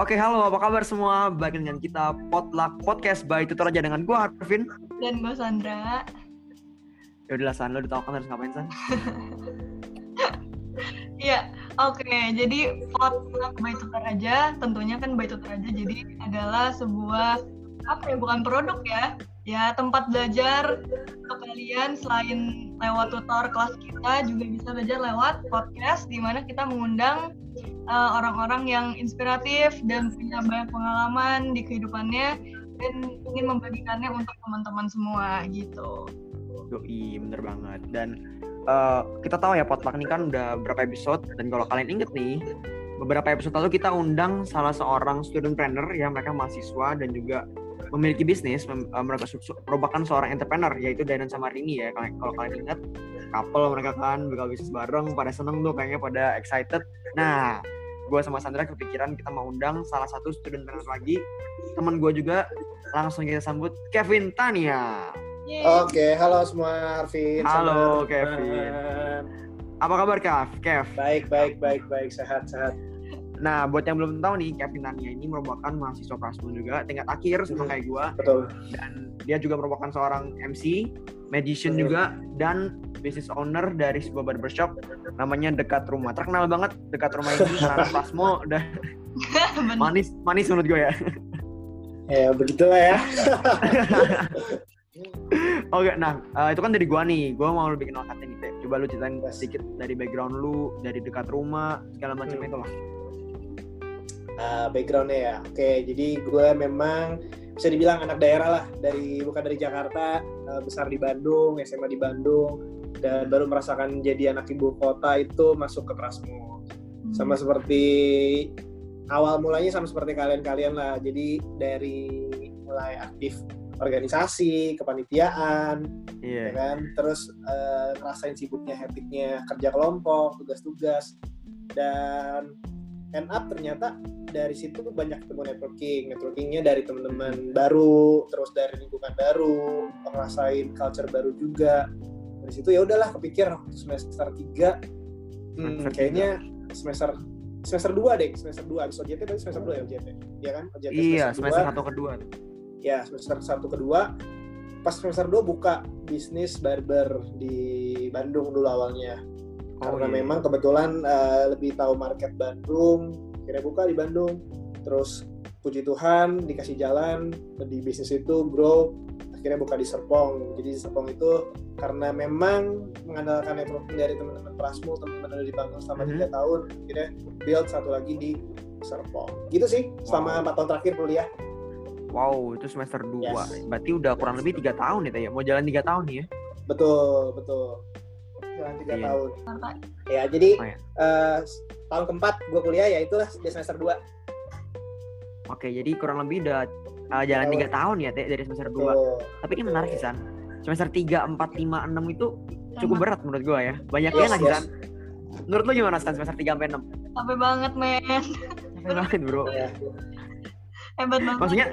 Oke, halo, apa kabar semua? Balik dengan kita Potluck Podcast by Tutor aja dengan gue Arvin. Dan gue Sandra. Ya udahlah San, lo udah kan harus ngapain San? Iya, oke. Jadi Potluck by Tutor aja, tentunya kan by Tutor aja. Jadi adalah sebuah apa ya? Bukan produk ya, ya tempat belajar untuk kalian selain lewat tutor kelas kita juga bisa belajar lewat podcast di mana kita mengundang uh, orang-orang yang inspiratif dan punya banyak pengalaman di kehidupannya dan ingin membagikannya untuk teman-teman semua gitu. Yoi, bener banget. Dan uh, kita tahu ya potluck ini kan udah berapa episode dan kalau kalian inget nih beberapa episode lalu kita undang salah seorang student trainer ya mereka mahasiswa dan juga memiliki bisnis uh, mereka merupakan seorang entrepreneur yaitu Danan sama Rini ya kalau kalian ingat couple mereka kan bakal bisnis bareng pada seneng tuh kayaknya pada excited nah gue sama Sandra kepikiran kita mau undang salah satu student trainer lagi teman gue juga langsung kita sambut Kevin Tania Oke, okay, halo semua Arvin. Halo Kevin. Apa kabar Kev? Kev? Baik, baik, baik, baik, sehat, sehat. Nah, buat yang belum tahu nih, Kevin Tania ini merupakan mahasiswa Prasmul juga, tingkat akhir sama hmm, kayak gue. Betul. Dan dia juga merupakan seorang MC, magician hmm. juga, dan business owner dari sebuah barbershop namanya Dekat Rumah. Terkenal banget Dekat Rumah ini karena Prasmo udah manis, manis menurut gue ya. Ya, begitulah ya. Oke, nah uh, itu kan dari gua nih. Gua mau lebih kenal Katin nih. Coba lu ceritain sedikit dari background lu, dari dekat rumah, segala macam hmm. itu lah uh, backgroundnya ya. Oke, jadi gue memang bisa dibilang anak daerah lah dari bukan dari Jakarta, uh, besar di Bandung, SMA di Bandung, dan baru merasakan jadi anak ibu kota itu masuk ke Prasmo. Hmm. Sama seperti awal mulanya sama seperti kalian-kalian lah. Jadi dari mulai aktif organisasi, kepanitiaan, yeah. ya kan, terus uh, ngerasain sibuknya habitnya kerja kelompok, tugas-tugas, dan end up ternyata dari situ banyak ketemu networking. Networkingnya dari teman-teman baru terus dari lingkungan baru ngerasain culture baru juga. Dari situ ya udahlah kepikir semester 3 hmm, kayaknya semester semester 2 deh semester 2 habis OJT tadi semester 2 ya OJT ya kan? OJT iya semester, semester 1 kedua. Ya semester 1 kedua. Pas semester 2 buka bisnis barber di Bandung dulu awalnya oh, karena iya. memang kebetulan uh, lebih tahu market Bandung akhirnya buka di Bandung terus puji Tuhan dikasih jalan di bisnis itu grow akhirnya buka di Serpong jadi di Serpong itu karena memang mengandalkan networking dari teman-teman Prasmu teman-teman dari Bandung selama tiga mm -hmm. tahun akhirnya build satu lagi di Serpong gitu sih selama empat wow. tahun terakhir kuliah Wow, itu semester 2. Yes. Berarti udah kurang lebih tiga tahun ya, Mau jalan tiga tahun nih ya? Betul, betul. Jalan tiga iya. tahun. Ya, jadi oh, ya. Uh, tahun keempat gue kuliah ya itulah di semester 2 oke jadi kurang lebih udah uh, jalan tiga tahun. ya teh dari semester 2 oh. tapi ini menarik sih San. Semester 3, 4, 5, 6 itu cukup berat menurut gue ya. Banyak yes, lagi yes. San? Menurut lo gimana San semester 3 sampai 6 capek banget men. Capek banget bro. Ya. hebat banget. Maksudnya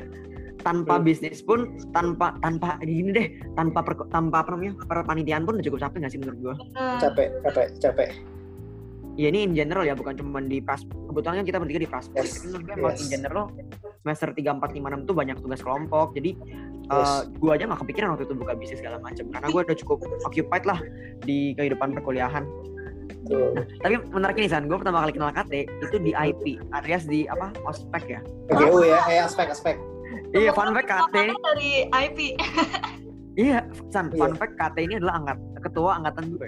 tanpa hmm. bisnis pun tanpa tanpa gini deh tanpa per, tanpa apa namanya perpanitiaan pun udah cukup capek gak sih menurut gue capek capek capek ya ini in general ya bukan cuma di pras kebetulan kan kita bertiga di pras yes. menurut yes. in general semester tiga empat lima enam tuh banyak tugas kelompok jadi yes. uh, gue aja gak kepikiran waktu itu buka bisnis segala macam karena gue udah cukup occupied lah di kehidupan perkuliahan Nah, tapi menarik nih San, gue pertama kali kenal KT itu di IP, alias di apa? Ospek ya. PGU ya, eh aspek aspek. Iya, fun fact KT. Dari IP. iya, San, fun iya. fact KT ini adalah angkat ketua angkatan gue.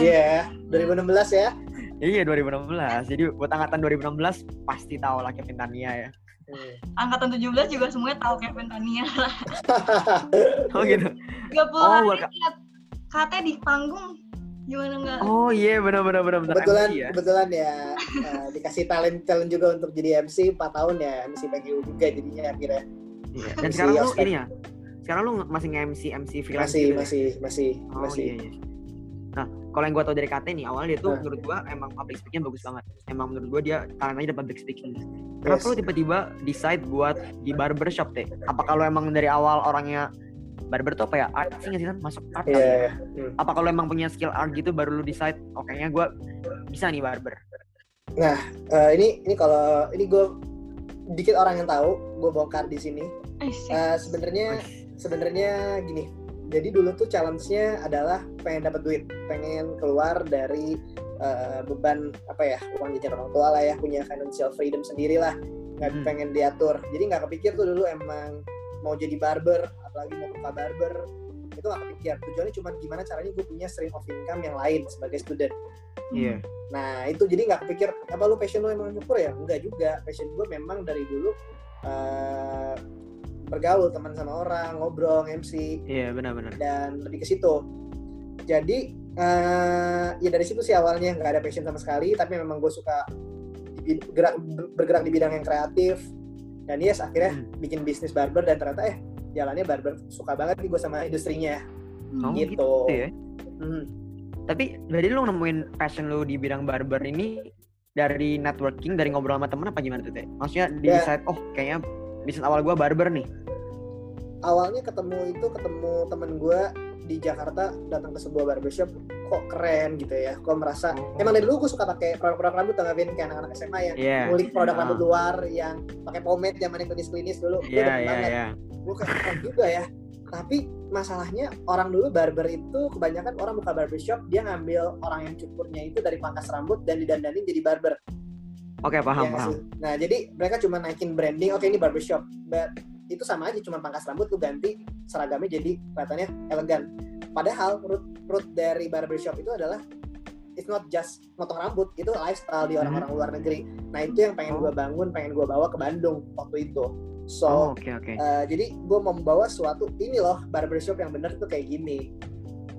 Iya, yeah, 2016 ya. Iya 2016. Jadi buat angkatan 2016 pasti tahu lah Kevin Tania ya. Hmm. Angkatan 17 juga semuanya tahu Kevin Tania lah. oh gitu. 30 oh, hari lihat KT di panggung gimana enggak? Oh iya yeah, benar benar benar Kebetulan MC ya. kebetulan ya uh, dikasih talent talent juga untuk jadi MC 4 tahun ya MC PGU juga jadinya akhirnya. Iya. Dan MC sekarang lu ini ya. Sekarang lu masih nge-MC MC freelance masih, gitu masih, ya? masih, oh, masih. Iya, iya. Nah, kalau yang gue tau dari KT nih, awalnya dia tuh nah. menurut gue emang public speaking bagus banget. Emang menurut gue dia talentanya ada public speaking. Kenapa yes. lo tiba-tiba decide buat di barbershop teh? Apa kalau emang dari awal orangnya barber tuh apa ya art sih nggak sih kan masuk art yeah, yeah. Hmm. apa kalau emang punya skill art gitu baru lu decide oh kayaknya gue bisa nih barber Nah, uh, ini ini kalau ini gue dikit orang yang tahu, gue bongkar di sini. Uh, sebenarnya sebenarnya gini. Jadi dulu tuh challenge-nya adalah pengen dapat duit, pengen keluar dari uh, beban apa ya uang jajan orang tua lah ya, punya financial freedom sendiri lah, nggak hmm. pengen diatur. Jadi nggak kepikir tuh dulu emang mau jadi barber, apalagi mau buka barber, itu gak kepikir tujuannya cuma gimana caranya gue punya stream of income yang lain sebagai student. Iya. Yeah. nah itu jadi nggak kepikir apa lu passion lu emang nyukur ya? Enggak juga. Passion gue memang dari dulu uh, bergaul teman sama orang ngobrol MC iya yeah, benar-benar. Dan lebih ke situ. Jadi uh, ya dari situ sih awalnya nggak ada passion sama sekali tapi memang gue suka gerak bergerak di bidang yang kreatif. Dan yes akhirnya hmm. bikin bisnis barber dan ternyata eh jalannya barber suka banget nih gue sama industrinya oh, gitu. gitu ya? hmm. tapi jadi lu nemuin passion lu di bidang barber ini dari networking dari ngobrol sama temen apa gimana tuh teh maksudnya di yeah. decide oh kayaknya bisnis awal gue barber nih awalnya ketemu itu ketemu temen gue di Jakarta datang ke sebuah barbershop kok keren gitu ya. Kok merasa oh. emang dari dulu gue suka pakai produk-produk rambut tau kayak anak-anak SMA yang yeah. ngulik produk rambut luar yang pakai pomade zaman yang klinis-klinis dulu. Yeah, gue yeah, banget. yeah gue kayak juga ya. Tapi masalahnya orang dulu barber itu kebanyakan orang buka barbershop dia ngambil orang yang cukurnya itu dari pangkas rambut dan didandani jadi barber. Oke paham ya, paham. nah jadi mereka cuma naikin branding oke ini barbershop but itu sama aja cuma pangkas rambut tuh ganti seragamnya jadi kelihatannya elegan padahal root root dari barbershop itu adalah it's not just motong rambut itu lifestyle di orang-orang hmm. luar negeri nah itu yang pengen gue bangun pengen gue bawa ke Bandung waktu itu So, oh, okay, okay. Uh, jadi gue membawa suatu ini loh barbershop yang bener tuh kayak gini.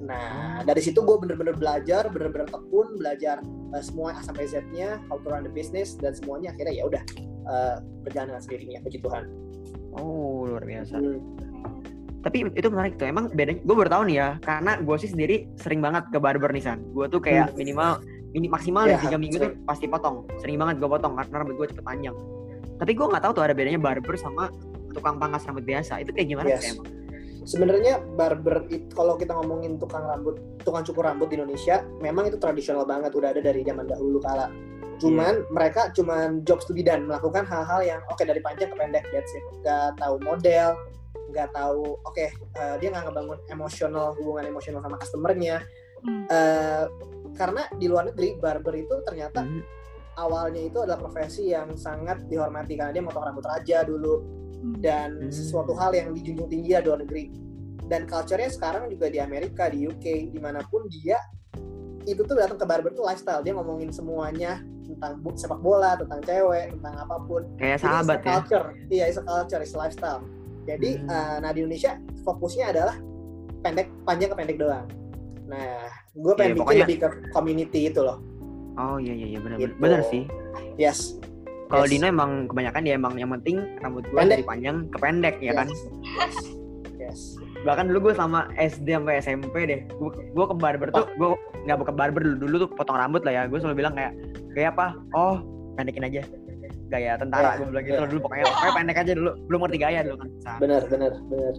Nah, dari situ gue bener-bener belajar, bener-bener tekun, belajar uh, semua A sampai Z-nya, how to run the business, dan semuanya akhirnya ya udah uh, berjalan dengan sendirinya, puji Tuhan. Oh, luar biasa. Hmm. Tapi itu menarik tuh, emang bedanya, gue baru tahu nih ya, karena gue sih sendiri sering banget ke barber nih, San. Gue tuh kayak hmm. minimal, ini maksimal ya, tiga minggu tuh pasti potong. Sering banget gue potong, karena rambut gue cepet panjang tapi gue nggak tahu tuh ada bedanya barber sama tukang pangkas rambut biasa itu kayak gimana yes. sih emang sebenarnya barber itu kalau kita ngomongin tukang rambut tukang cukur rambut di Indonesia memang itu tradisional banget udah ada dari zaman dahulu kala cuman yeah. mereka cuman job to be done melakukan hal-hal yang oke okay, dari panjang ke pendek that's it nggak tahu model nggak tahu oke okay, uh, eh, dia nggak ngebangun emosional hubungan emosional sama customernya. Mm. uh, karena di luar negeri barber itu ternyata mm awalnya itu adalah profesi yang sangat dihormati karena dia motong rambut raja dulu. Hmm. dan hmm. sesuatu hal yang dijunjung tinggi di luar negeri. Dan culture-nya sekarang juga di Amerika di UK di mana pun dia itu tuh datang ke barber tuh lifestyle. Dia ngomongin semuanya tentang sepak bola tentang cewek tentang apa pun. Kayak sahabat ya. culture. Iya it's a culture it's a lifestyle jadi hmm. uh, nah di Indonesia fokusnya adalah pendek panjang ke pendek doang nah gue iya, pengen yeah, bikin pokoknya... lebih ke community itu loh Oh iya iya iya benar gitu. benar sih. Yes. Kalau yes. Dino emang kebanyakan dia emang yang penting rambut gue dari panjang ke pendek ya kan. yes. Bahkan dulu gue sama SD sampai SMP deh. Gue gue ke barber tuh gue nggak buka barber dulu dulu tuh potong rambut lah ya. Gue selalu bilang kayak kayak apa? Oh pendekin aja. Gaya tentara yeah, gue bilang gitu. yeah. dulu pokoknya pokoknya pendek aja dulu. Belum ngerti gaya dulu kan. Benar benar benar.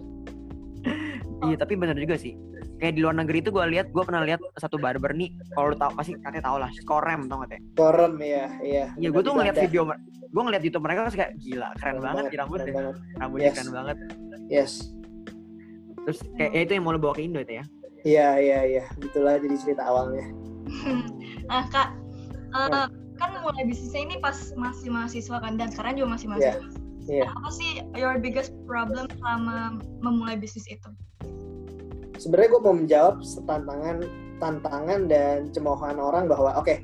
iya tapi benar juga sih. Kayak di luar negeri itu gue lihat gue pernah lihat satu barber nih kalau lu tau pasti katanya tau lah skorem tau gak teh? Skorem ya iya. Iya gue tuh ngeliat video gue ngeliat youtube mereka terus kayak gila keren, keren banget di rambut deh rambutnya yes. keren banget. Yes. Terus kayak ya itu yang mau lo bawa ke Indo itu ya? Iya iya iya. Gitulah jadi cerita awalnya. Nah kak. Uh, kan mulai bisnisnya ini pas masih mahasiswa kan dan sekarang juga masih mahasiswa yeah. Yeah. Nah, apa sih your biggest problem selama memulai bisnis itu? sebenarnya gue mau menjawab tantangan tantangan dan cemoohan orang bahwa oke okay,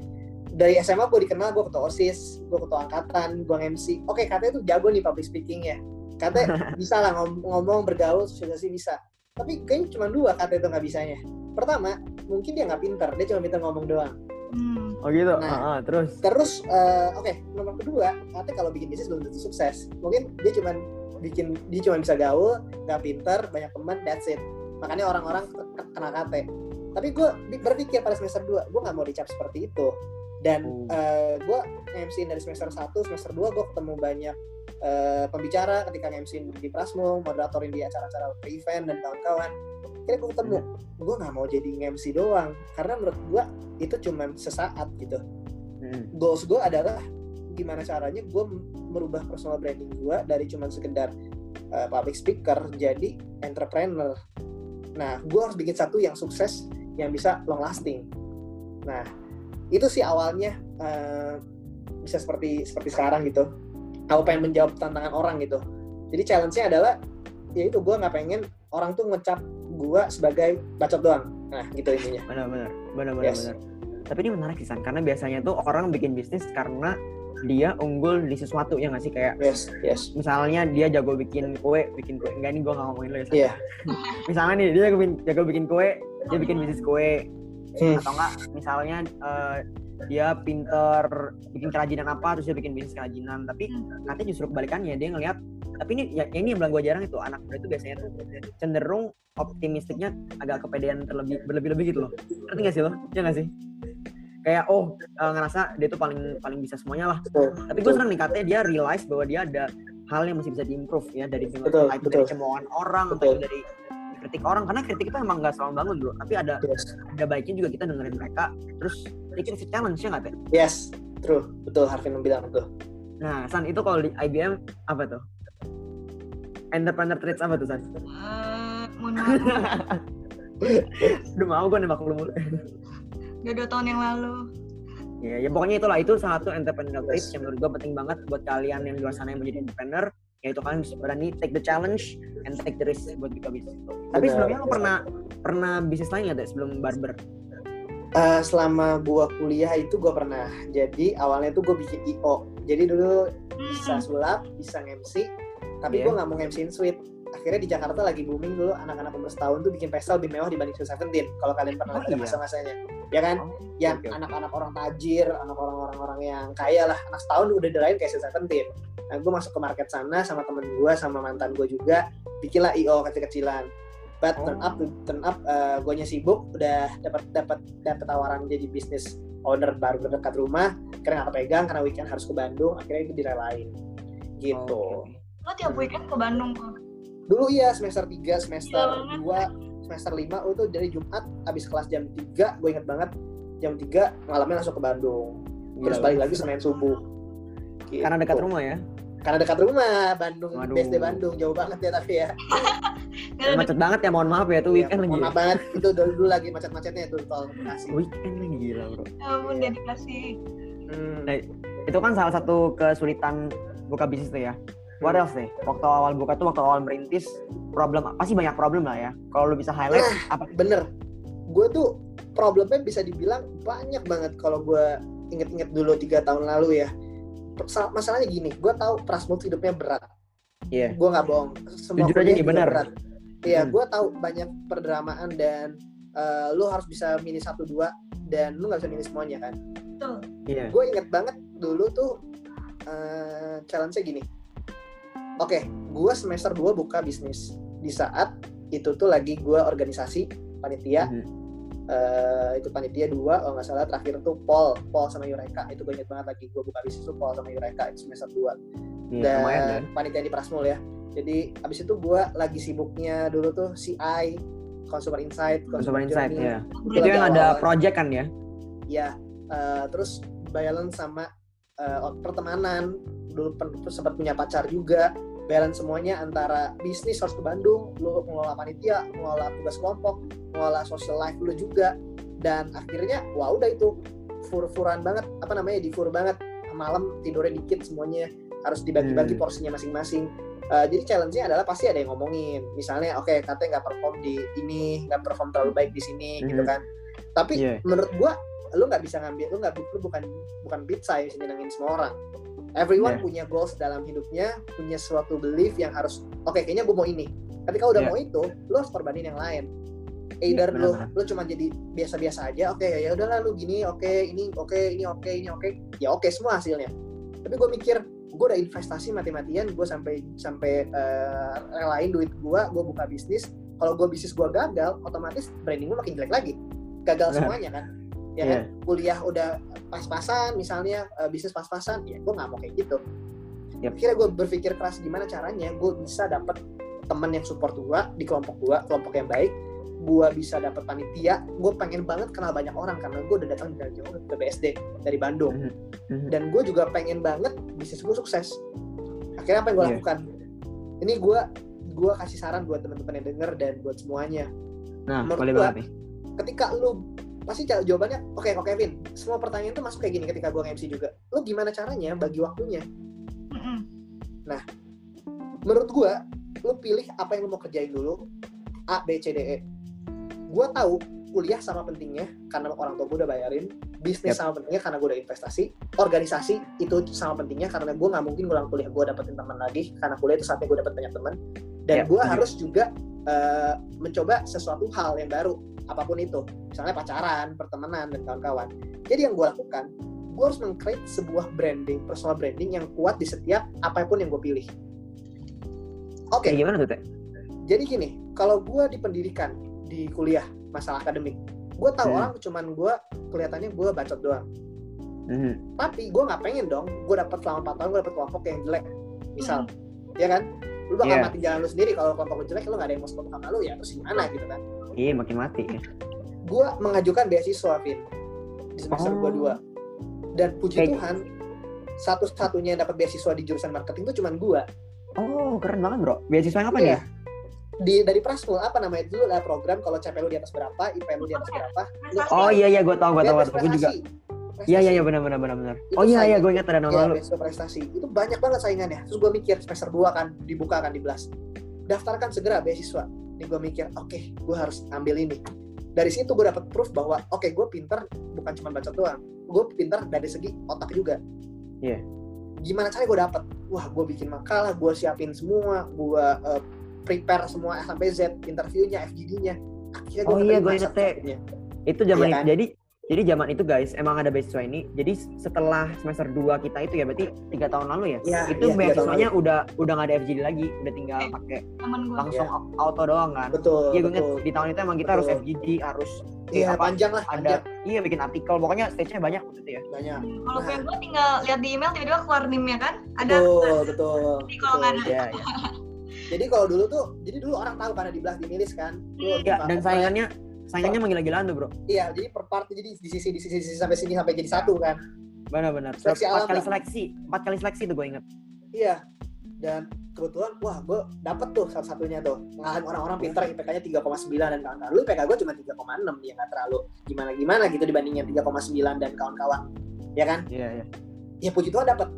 dari SMA gue dikenal gue ketua osis gue ketua angkatan gue MC oke okay, katanya tuh jago nih public speaking ya katanya bisa lah ngom ngomong bergaul sosialisasi bisa tapi kayaknya cuma dua kata itu nggak bisanya pertama mungkin dia nggak pinter dia cuma pinter ngomong doang hmm. oh gitu. Nah, uh, uh, terus? terus uh, oke okay, nomor kedua katanya kalau bikin bisnis belum tentu sukses. Mungkin dia cuma bikin dia cuma bisa gaul nggak pinter banyak teman that's it. Makanya orang-orang kena KT tapi gue berpikir pada semester 2 gue nggak mau dicap seperti itu. Dan uh. uh, gue MC dari semester 1 semester 2 gue ketemu banyak uh, pembicara ketika MC di Prasmo moderatorin di acara-acara event dan kawan-kawan kira gue ketemu hmm. gue nggak mau jadi MC doang karena menurut gue itu cuma sesaat gitu Hmm. goals gue adalah gimana caranya gue merubah personal branding gue dari cuman sekedar uh, public speaker jadi entrepreneur. Nah, gue harus bikin satu yang sukses, yang bisa long lasting. Nah, itu sih awalnya uh, bisa seperti seperti sekarang gitu. Aku pengen menjawab tantangan orang gitu. Jadi challenge-nya adalah ya itu gue nggak pengen orang tuh ngecap gue sebagai bacot doang. Nah, gitu intinya. Benar-benar, benar-benar. Yes. benar. Tapi ini menarik sih San, karena biasanya tuh orang bikin bisnis karena dia unggul di sesuatu ya nggak sih kayak Yes, yes. misalnya dia jago bikin kue, bikin kue enggak ini gue nggak ngomongin lo ya. Iya. misalnya nih dia jago bikin, jago bikin kue, dia bikin bisnis kue Hmm. atau enggak misalnya eh, dia pinter bikin kerajinan apa terus dia bikin bisnis kerajinan tapi katanya justru kebalikannya dia ngelihat tapi ini ya, ini yang bilang gue jarang itu anak muda itu biasanya tuh cenderung optimistiknya agak kepedean terlebih berlebih-lebih gitu loh ngerti gak sih lo? Iya gak sih? kayak oh eh, ngerasa dia tuh paling paling bisa semuanya lah tapi gue senang nih katanya dia realize bahwa dia ada hal yang masih bisa diimprove ya dari Betul, itu betul. dari cemoohan orang atau Betul. itu dari kritik orang karena kritik itu emang nggak selalu bangun dulu tapi ada Yes. ada baiknya juga kita dengerin mereka. Terus take it as a challenge ya nggak teh Yes, true. Betul Harvin bilang tuh. nah San itu kalau di IBM apa tuh? Entrepreneur traits apa tuh San? Mohon maaf, udah mau gue nembak lu mulu. Udah dua tahun yang lalu. ya, ya pokoknya itulah itu salah satu entrepreneur traits yang menurut gue penting banget buat kalian yang di luar sana yang menjadi entrepreneur yaitu kalian harus berani take the challenge and take the risk buat buka bisnis itu. Tapi Benar. sebelumnya lo pernah pernah bisnis lain nggak sebelum barber? Eh, selama gua kuliah itu gua pernah. Jadi awalnya tuh gue bikin IO. Jadi dulu bisa Hmm. sulap, bisa MC, tapi Iya. gua nggak mau MC-in suite. Akhirnya di Jakarta lagi booming dulu anak-anak umur setahun tuh bikin pesta lebih mewah dibanding Sweet Seventeen. Kalau kalian pernah Oh, lihat iya. masa-masanya, ya kan? Oh, Yang oke. anak-anak orang tajir, anak orang-orang orang yang kaya lah, anak setahun udah dirain kayak Sweet Seventeen. Nah, gue masuk ke market sana sama temen gue, sama mantan gue juga, bikinlah IO kecil-kecilan. But turn up, turn up, uh, gue sibuk, udah dapat dapat dapat tawaran jadi bisnis owner baru dekat rumah, karena nggak kepegang karena weekend harus ke Bandung, akhirnya itu direlain. Gitu. Oh, Oke. Lo tiap weekend ke Bandung kok. Dulu iya semester 3, semester Gila banget. 2, semester 5 itu dari Jumat habis kelas jam 3, gue inget banget jam 3 malamnya langsung ke Bandung. Terus Gila, balik lagi Senin subuh. Gitu. Karena dekat rumah ya. Karena dekat rumah, Bandung, Waduh. BSD Bandung, jauh banget ya tapi ya. Macet banget ya mohon maaf ya itu weekend Iya, lagi. mohon ya. maaf banget, itu dulu, dulu lagi macet-macetnya itu tol Bekasi. Weekend lagi gila bro. Ya ampun dedikasi. Hmm. Nah, itu kan salah satu kesulitan buka bisnis tuh ya. What else deh? Waktu awal buka tuh waktu awal merintis problem pasti banyak problem lah ya. Kalau lu bisa highlight Nah. apa? Bener, gue tuh problemnya bisa dibilang banyak banget kalau gue inget-inget dulu tiga tahun lalu ya. Masalahnya gini, gue tahu Prasmul hidupnya berat. Iya. Gue nggak bohong. Semua Jujur aja nih, benar. berat. Iya, Hmm. gue tahu banyak perdramaan dan eh, lu harus bisa milih satu dua dan lu nggak bisa milih semuanya kan. Betul. Iya. gue inget banget dulu tuh eh, challenge-nya gini. Oke, gue semester 2 buka bisnis. Di saat itu tuh lagi gue organisasi panitia. Mhm. eh, itu panitia dua, kalau nggak salah terakhir tuh Paul, Paul sama Yureka. Itu gue inget banget lagi gue buka bisnis tuh Paul sama Yureka itu semester 2 Iya, dan lumayan kan. panitia di Prasmul ya. Jadi abis itu gue lagi sibuknya dulu tuh CI, Consumer Insight, Consumer Insight Journey. ya. Itu yang ada project kan ya? ya eh, terus balance sama eh, pertemanan dulu pen- sempat punya pacar juga balance semuanya antara bisnis harus ke Bandung lu mengelola panitia mengelola tugas kelompok mengelola social life lu juga dan akhirnya wah udah itu fur-furan banget apa namanya difur banget malam tidurnya dikit semuanya harus dibagi-bagi Hmm. porsinya masing-masing Eh, jadi challenge-nya adalah pasti ada yang ngomongin misalnya oke katanya nggak perform di ini nggak perform terlalu baik di sini gitu Mhm. kan tapi Iya. menurut gua lu nggak bisa ngambil lu nggak lu bukan bukan pizza yang bisa nyenengin semua orang. Everyone Yeah. punya goals dalam hidupnya punya suatu belief yang harus oke kayaknya gua mau ini. Tapi kalau udah Yeah. mau itu lu harus korbanin yang lain. Either Iya, lu lu cuma jadi biasa-biasa aja oke ya udahlah lu gini oke ini oke ini oke ini oke ya oke semua hasilnya. Tapi gue mikir gue udah investasi mati-matian gue sampai sampai eh, relain duit gue gue buka bisnis. Kalau gue bisnis gue gagal otomatis branding gue makin jelek lagi. Gagal semuanya kan ya Iya. kan kuliah udah pas-pasan misalnya eh, bisnis pas-pasan ya gue nggak mau kayak gitu Yap. akhirnya gue berpikir keras gimana caranya gue bisa dapet temen yang support gue di kelompok gue kelompok yang baik gue bisa dapat panitia gue pengen banget kenal banyak orang karena gue udah datang dari jauh ke BSD dari Bandung Mhm. Mhm. dan gue juga pengen banget bisnis gue sukses akhirnya apa yang gue Iya. lakukan ini gue gue kasih saran buat teman-teman yang denger dan buat semuanya Nah, menurut boleh gua- banget nih. ketika lu pasti jawabannya oke kok Kevin semua pertanyaan tuh masuk kayak gini ketika gue MC juga. Lu gimana caranya bagi waktunya? Mm-mm. menurut gue lu pilih apa yang lu mau kerjain dulu? A B C D E. Gue tahu kuliah sama pentingnya karena orang tua gue udah bayarin bisnis Yap. sama pentingnya karena gue udah investasi organisasi itu sama pentingnya karena gue nggak mungkin ngulang kuliah gue dapetin teman lagi karena kuliah itu saatnya gue dapet banyak teman. Dan Yap, gue setuju. harus juga eh, mencoba sesuatu hal yang baru apa pun itu. Misalnya pacaran pertemanan dan kawan-kawan. Jadi yang gue lakukan gue harus meng-create sebuah branding personal branding yang kuat di setiap apa pun yang gue pilih. Oke. Kayak gimana tuh, Teh? jadi gini kalau gue di pendidikan di kuliah masalah akademik gue tahu Hmm. orang cuman gue kelihatannya gue bacot doang. Mhm. tapi gue nggak pengen dong gue dapat selama 4 tahun gue dapat kelompok yang jelek misal. Ya kan? Lu bakal Iya. mati jalan lu sendiri kalau kelompok lu jelek lu gak ada yang mau sekolah sama lu ya terus gimana gitu kan Iya, makin mati. ya. gue mengajukan beasiswa Vin di semester Oh. gua dua dan puji Kayak- Tuhan satu-satunya yang dapat beasiswa di jurusan marketing itu cuman gue Oh, keren banget, Bro. Beasiswa yang apa nih? di dari Prasmul apa namanya itu dulu ada program kalau CP lu di atas berapa IP lu di atas berapa. Oh iya iya, gue tau, gue tau, gue tau. Gue juga. Iya iya iya, benar benar benar benar. Oh iya iya, gue ingat ada nama Iya, lu. beasiswa prestasi. Itu banyak banget saingannya. Terus gue mikir semester 2 kan dibuka kan di Blast. Daftarkan segera beasiswa. Nih gue mikir, oke, gue harus ambil ini. Dari situ gue dapet proof bahwa oke, gue pinter bukan cuma bacot doang. Gue pinter dari segi otak juga. Iya. Gimana caranya gue dapet? Wah, gue bikin makalah, gue siapin semua, gue uh, prepare semua A sampai Z, interviewnya, FGD-nya. Akhirnya Oh iya, gue inget. Itu zaman Iya kan? Jadi jadi zaman itu guys, emang ada beasiswa ini. Jadi setelah semester 2 kita itu ya berarti tiga tahun lalu ya. Iya, itu tiga beasiswanya udah udah nggak ada FGD lagi, udah tinggal Eh. pakai temen gue langsung auto doang kan. Betul, Iya gue inget di tahun itu emang kita harus Betul. FGD, harus Iya, apa, panjang lah, ada panjang. iya bikin artikel. Pokoknya stage-nya banyak waktu itu ya. Banyak. kalau kayak gue tinggal lihat di email tiba-tiba keluar nimnya kan ada Betul, betul. Tapi kalau nggak betul. ada- Iya iya. Jadi kalau dulu tuh, jadi dulu orang tahu karena di belas di milis kan. Lu Iya, dan saingannya saingannya menggila-gilaan tuh, Bro. Iya, jadi per part jadi di sisi di sisi, di sisi sampai sini sampai jadi satu kan. Benar-benar. Seleksi Empat alam, kali seleksi, empat kali seleksi tuh gue inget. Iya. Dan kebetulan wah gue dapet tuh salah satunya tuh ngalahin orang-orang pintar IPK-nya 3,9 dan kawan-kawan. Lu IPK gue cuma 3,6 ya nggak terlalu gimana-gimana gitu dibandingin 3,9 dan kawan-kawan. Ya kan? Iya iya. Ya puji Tuhan dapet.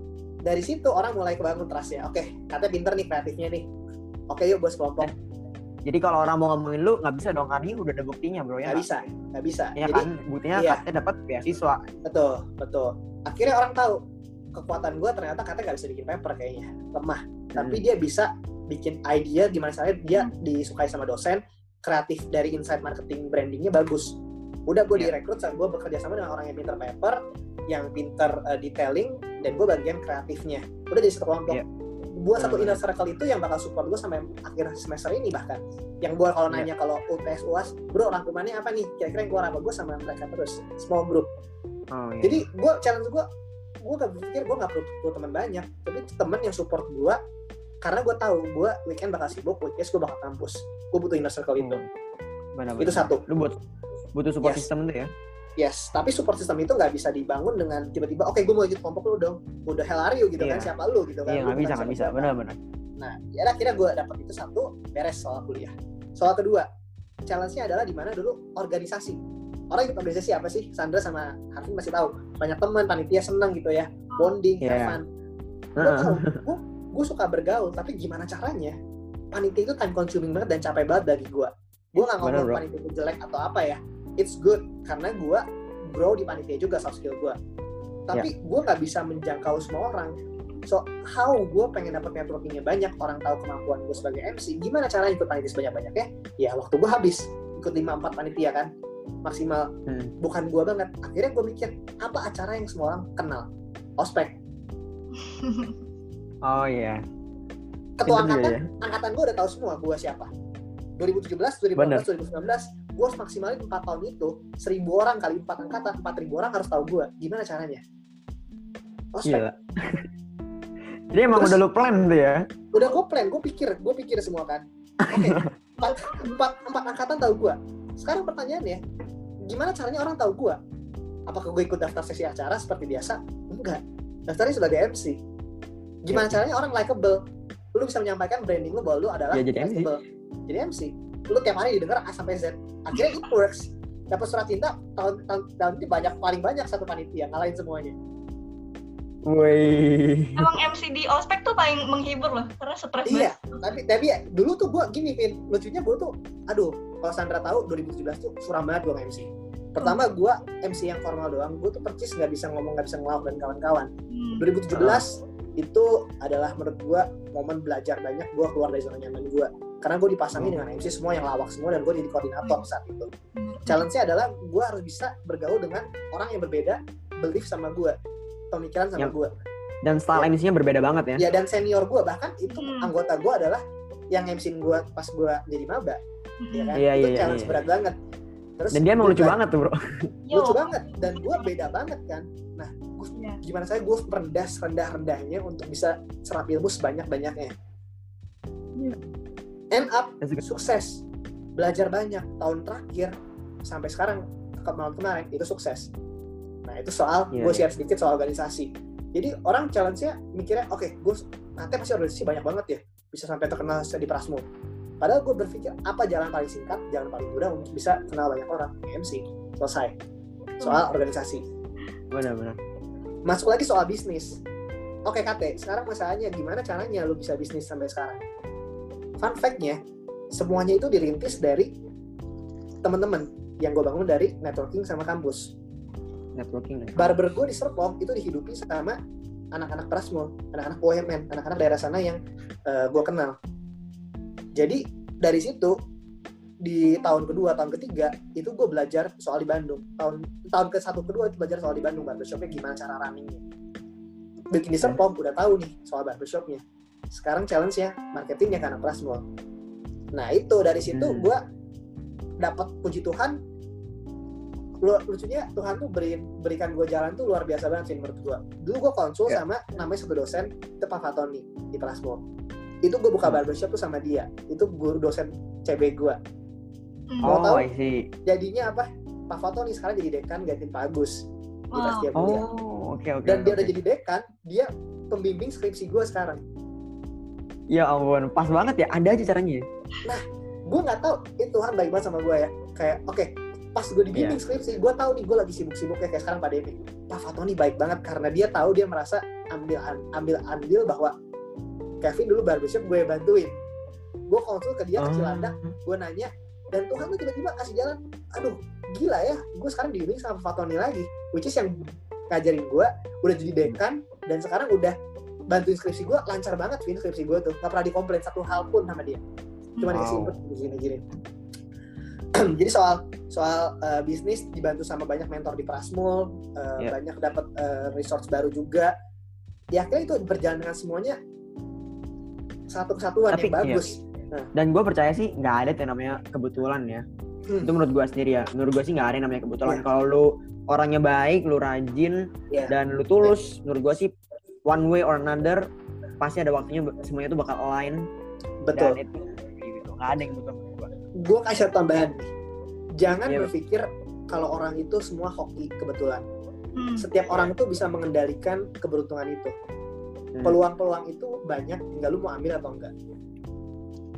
Dari situ orang mulai kebangun trust ya. Oke, katanya pinter nih kreatifnya nih. Oke yuk bos kelompok. Jadi kalau orang mau ngomongin lu nggak bisa dong karena udah ada buktinya, Bro ya. Nggak bisa, nggak bisa. Ya Jadi kan, buktinya iya. katanya dapat beasiswa. Betul, betul. Akhirnya orang tahu kekuatan gue ternyata katanya nggak bisa bikin paper kayaknya lemah. Tapi dia bisa bikin idea gimana caranya dia disukai sama dosen, kreatif dari insight marketing brandingnya bagus. Udah gue Iya. direkrut, gue bekerja sama dengan orang yang pinter paper, yang pinter uh, detailing, dan gue bagian kreatifnya. Udah jadi satu kelompok. Iya. Buat satu inner circle itu yang bakal support gue sampai akhir semester ini bahkan. Yang gue kalau Iya. nanya kalau UTS UAS, bro rangkumannya apa nih? Kira-kira yang keluar apa? Gue sama mereka terus. Small group. Oh iya. Jadi gue challenge gue, gue gak berpikir gue gak perlu, perlu teman banyak, tapi temen yang support gue karena gue tahu gue weekend bakal sibuk, weekend gue bakal kampus. Gue butuh inner circle itu. Benar, Itu benar. satu. Lu buat butuh support Yes. system itu ya. Yes, tapi support system itu nggak bisa dibangun dengan tiba-tiba, oke gue mau ikut kelompok lu dong. Udah hell are you gitu kan, Iya. siapa lu gitu kan. Iya nggak bisa nggak bisa. Benar-benar. Nah, ya akhirnya gue dapet itu satu, beres soal kuliah. Soal kedua, challenge-nya adalah di mana dulu organisasi. Orang ikut organisasi apa sih? Sandra sama Harvin masih tahu. Banyak teman, panitia seneng gitu ya. Bonding, Iya. have fun. gue gue suka bergaul tapi gimana caranya panitia itu time consuming banget dan capek banget bagi gue gue nggak ngomong panitia itu jelek atau apa ya it's good. Karena gue grow di panitia juga soft skill gue tapi gue nggak bisa menjangkau semua orang. So how gue pengen dapat networkingnya banyak orang tahu kemampuan gue sebagai MC gimana caranya ikut panitia sebanyak banyaknya ya waktu gue habis ikut 5-4 panitia kan maksimal. Hmm. bukan gue banget akhirnya gue mikir apa acara yang semua orang kenal? Ospek. Oh iya. ketua Itu juga angkatan ya. angkatan gue udah tahu semua gue siapa. 2017 Bener. 2018 2019 gue harus maksimalin 4 tahun itu 1000 orang kali 4 angkatan 4000 orang harus tahu gue gimana caranya? Ospek Gila. Jadi emang Terus- udah lu plan tuh ya. udah gue plan gue pikir gue pikir semua kan. Oke empat, empat, empat angkatan tahu gue sekarang pertanyaannya gimana caranya orang tahu gue apakah gue ikut daftar sesi acara seperti biasa? Enggak. Daftarnya sebagai MC gimana Ya. caranya orang likable? Lu bisa menyampaikan branding lu bahwa lu adalah Ya, jadi MC. likable. Jadi MC lu tiap hari didengar A sampai Z. Akhirnya it works. Dapat surat cinta tahun tahun, tahun ini banyak paling banyak satu panitia ngalahin semuanya. Woi. Emang MC di ospek tuh paling menghibur loh, karena stres iya tapi tapi ya, dulu tuh gue gini Vin. Lucunya gue tuh aduh kalau Sandra tahu 2017 tuh suram banget gue MC pertama gue MC yang formal doang gue tuh percis nggak bisa ngomong nggak bisa ngelawak dan kawan-kawan. Hmm. 2017 itu adalah menurut gue momen belajar banyak gue keluar dari zona nyaman gue karena gue dipasangin dengan MC semua yang lawak semua dan gue jadi koordinator saat itu Hmm. challenge-nya adalah gue harus bisa bergaul dengan orang yang berbeda belief sama gue pemikiran sama Yang- gue Dan style MC-nya berbeda banget ya. ya dan senior gue bahkan itu Hmm. anggota gue adalah yang MC gue pas gue jadi maba ya kan Iya, itu iya, challenge iya. berat banget terus Dan dia emang lucu gua- banget tuh, Bro. Lucu banget dan gue beda banget kan nah gue Iya. gimana saya gue rendah rendah rendahnya untuk bisa serap ilmu sebanyak banyaknya Iya. End up sukses. Belajar banyak. Tahun terakhir sampai sekarang ke malam kemarin itu sukses. Nah itu soal Iya, gue iya. share sedikit soal organisasi. Jadi orang challenge-nya mikirnya oke gue nanti pasti organisasi banyak banget ya. Bisa sampai terkenal di Prasmo. Padahal gue berpikir apa jalan paling singkat jalan paling mudah untuk bisa kenal banyak orang? MC selesai. Soal organisasi. Benar-benar. masuk lagi soal bisnis. Oke Kate sekarang masalahnya gimana caranya lu bisa bisnis sampai sekarang fun fact-nya semuanya itu dirintis dari teman-teman yang gue bangun dari networking sama kampus. Networking. ya. barber gue di Serpong itu dihidupi sama anak-anak Prasmo anak-anak UMN anak-anak daerah sana yang gue kenal. Jadi dari situ di tahun kedua tahun ketiga itu gue belajar soal di Bandung. Tahun tahun ke satu kedua itu belajar soal di Bandung barbershopnya gimana cara runningnya. Bikin di Serpong udah tahu nih soal barbershopnya sekarang challenge ya marketingnya ke anak Prasmo nah itu dari situ Hmm. gue dapat puji Tuhan lu lucunya Tuhan tuh beri, berikan gue jalan tuh luar biasa banget sih menurut gue dulu gue konsul Ya. sama namanya satu dosen itu Pak Fatoni di Prasmo itu gue buka Hmm. barbershop tuh sama dia itu guru dosen CB gue Hmm. Mau Oh, tahu? I see. jadinya apa Pak Fatoni sekarang jadi dekan gantiin Pak Agus di Wow. Prastia Mulia Oh, oke oke. dan dia oke. udah jadi dekan dia pembimbing skripsi gue sekarang Ya ampun, pas banget ya. Ada aja caranya. ya? gue nggak tahu itu Tuhan baik banget sama gue ya kayak oke pas gue dibimbing Iya. skripsi gue tahu nih gue lagi sibuk-sibuknya kayak sekarang pandemi Pak Fatoni baik banget karena dia tahu dia merasa ambil ambil andil bahwa Kevin dulu barbershop gue bantuin gue konsul ke dia ke Cilandak Oh. gue nanya dan Tuhan tuh tiba-tiba kasih jalan aduh gila ya gue sekarang dibimbing sama Pak Fatoni lagi which is yang ngajarin gue udah jadi dekan dan sekarang udah bantuin skripsi gue lancar banget Vin skripsi gue tuh gak pernah dikomplain satu hal pun sama dia cuma Wow. dikasih input gini-gini jadi soal soal uh, bisnis dibantu sama banyak mentor di Prasmul uh, Yeah. banyak dapat uh, resource baru juga ya akhirnya itu berjalan dengan semuanya satu kesatuan Tapi, yang bagus Dan gue percaya sih nggak ada yang namanya kebetulan ya. Hmm. Itu menurut gue sendiri ya. Menurut gue sih nggak ada yang namanya kebetulan. Iya. Kalau lu orangnya baik, lu rajin, Iya. dan lu tulus, menurut gue sih one way or another pasti ada waktunya semuanya tuh bakal align betul dan itu gitu. Nggak ada yang gua. gue kasih tambahan nih. jangan Iya. berpikir kalau orang itu semua hoki kebetulan Hmm. setiap orang itu bisa mengendalikan keberuntungan itu Hmm. peluang-peluang itu banyak tinggal lu mau ambil atau enggak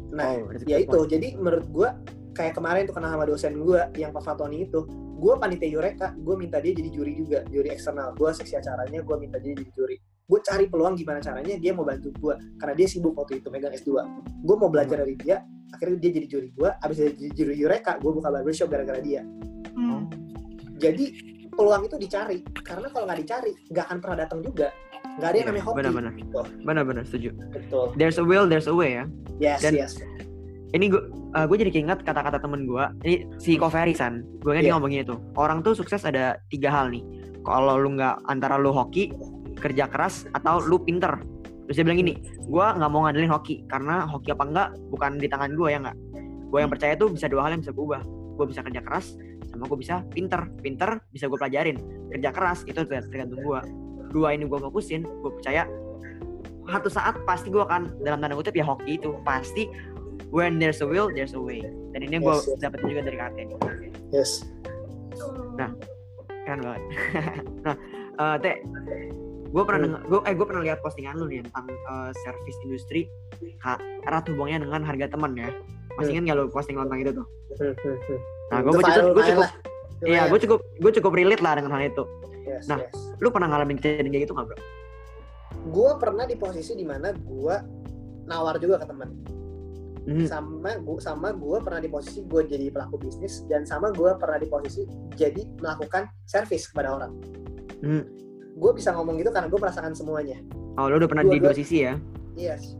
nah Oh, ya itu point. jadi menurut gue kayak kemarin tuh kenal sama dosen gue yang Pak Fatoni itu gue panitia Eureka gue minta dia jadi juri juga juri eksternal gue seksi acaranya gue minta dia jadi juri gue cari peluang gimana caranya dia mau bantu gue karena dia sibuk waktu itu megang S2 gue mau belajar dari dia akhirnya dia jadi juri gue abis dia jadi juri Eureka gue buka barbershop gara-gara dia Hmm. jadi peluang itu dicari karena kalau nggak dicari nggak akan pernah datang juga nggak ada yang namanya hoki benar-benar. Gitu. Benar-benar setuju. betul There's a will, there's a way ya. yes Dan- yes Ini gue gue jadi keinget kata-kata temen gue. Ini si Koferi San. Gue kan dia Iya. ngomong gini tuh. Orang tuh sukses ada tiga hal nih. Kalau lu nggak antara lu hoki, kerja keras, atau lu pinter. Terus dia bilang gini, gue nggak mau ngandelin hoki karena hoki apa enggak bukan di tangan gue ya nggak. Gue yang percaya tuh bisa dua hal yang bisa gue ubah. Gue bisa kerja keras, sama gue bisa pinter. Pinter bisa gue pelajarin. Kerja keras itu ter- tergantung gue. Dua ini gue fokusin, gue percaya satu saat pasti gue akan dalam tanda kutip ya hoki itu pasti when there's a will there's a way dan ini gue Yes, yes. dapat juga dari ini yes Nah. keren banget nah eh, teh gue pernah denger, gue eh gue pernah lihat postingan lu nih tentang eh, service industri erat hubungannya dengan harga teman ya masih Hmm. ingat nggak lu posting tentang itu tuh Hmm, hmm, nah gue viral gue cukup iya gue cukup gue cukup relate lah dengan hal itu Yes, Nah. yes. lu pernah ngalamin kejadian kayak gitu nggak bro gue pernah di posisi di mana gue nawar juga ke teman Hmm. sama gue sama gue pernah di posisi gue jadi pelaku bisnis dan sama gue pernah di posisi jadi melakukan servis kepada orang Hmm. Gue bisa ngomong gitu karena gue merasakan semuanya oh lu udah pernah di Dua- dua sisi ya yes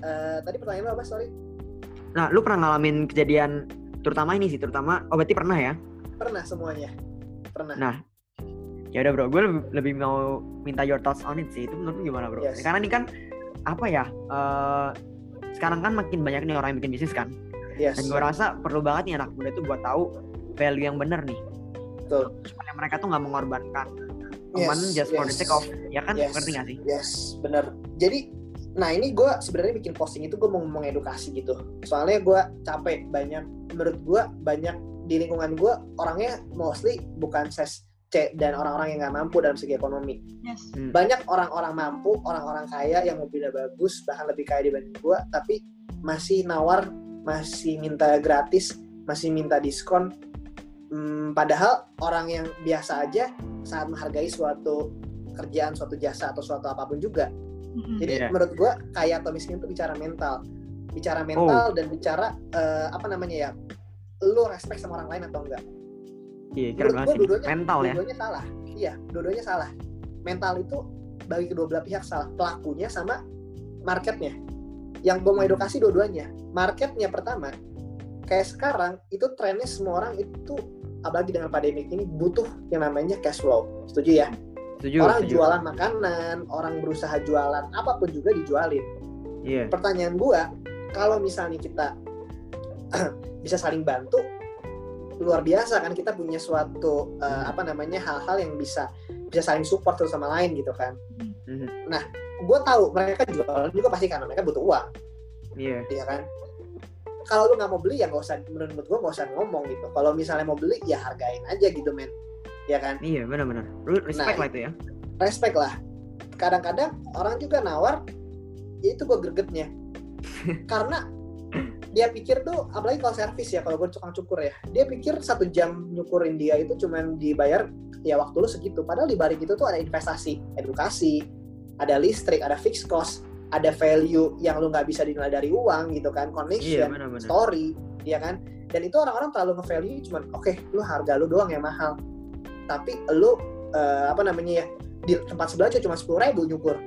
Eh, tadi pertanyaan lo apa sorry nah lu pernah ngalamin kejadian terutama ini sih terutama oh berarti pernah ya pernah semuanya pernah Nah, ya udah bro, gue lebih, lebih mau minta your thoughts on it sih. Itu menurut lu gimana bro? Yes. Karena ini kan apa ya? eh, sekarang kan makin banyak nih orang yang bikin bisnis kan. yes Dan gue rasa perlu banget nih anak muda itu buat tahu value yang benar nih. Betul. Supaya mereka tuh nggak mengorbankan teman Yes, just for the sake of, ya kan? Yes. Ngerti gak sih? Yes, bener. Jadi, nah ini gue sebenarnya bikin posting itu gue mau ngomong edukasi gitu. Soalnya gue capek banyak, menurut gue banyak di lingkungan gue orangnya mostly bukan ses C dan orang-orang yang nggak mampu dalam segi ekonomi. Yes. Banyak orang-orang mampu, orang-orang kaya yang mobilnya bagus, bahkan lebih kaya dibanding gue, tapi masih nawar, masih minta gratis, masih minta diskon. Hmm, padahal orang yang biasa aja saat menghargai suatu kerjaan, suatu jasa atau suatu apa pun juga. Jadi Iya. menurut gua kaya atau miskin itu bicara mental, bicara mental dan bicara eh, apa namanya ya, lu respect sama orang lain atau enggak. Iya, keren banget sih. dua-duanya- Mental ya. Dua-duanya salah. Iya, dua-duanya salah. Mental itu bagi kedua belah pihak salah. Pelakunya sama marketnya. Yang gua mau edukasi dua-duanya. Marketnya pertama, kayak sekarang itu trennya semua orang itu apalagi dengan pandemi ini butuh yang namanya cash flow. Setuju ya? Setuju, orang setuju. jualan makanan, orang berusaha jualan apa pun juga dijualin. Iya. Pertanyaan gua, kalau misalnya kita bisa saling bantu, luar biasa kan kita punya suatu eh, apa namanya hal-hal yang bisa bisa saling support satu sama lain gitu kan. Mhm. Gue tahu mereka jualan juga pasti karena mereka butuh uang, Iya. ya kan. Kalau lu nggak mau beli ya nggak usah menurut gue nggak usah ngomong gitu. Kalau misalnya mau beli ya hargain aja gitu men, ya kan. Iya, benar-benar. Lu respect Nah, lah itu ya. respect lah. Kadang-kadang orang juga nawar, ya itu gue gregetnya. Karena dia pikir tuh, apalagi kalau servis ya, kalau gue tukang cukur ya, dia pikir satu jam nyukurin dia itu cuman dibayar ya waktu lu segitu. Padahal di balik itu tuh ada investasi, edukasi, ada listrik, ada fixed cost, ada value yang lu nggak bisa dinilai dari uang gitu kan, Iya, connection, benar-benar. story, ya kan? Dan itu orang-orang terlalu nge-value cuman, oke, lu harga lu doang yang mahal. Tapi lu eh, apa namanya ya di tempat sebelah aja cuma sepuluh ribu nyukur.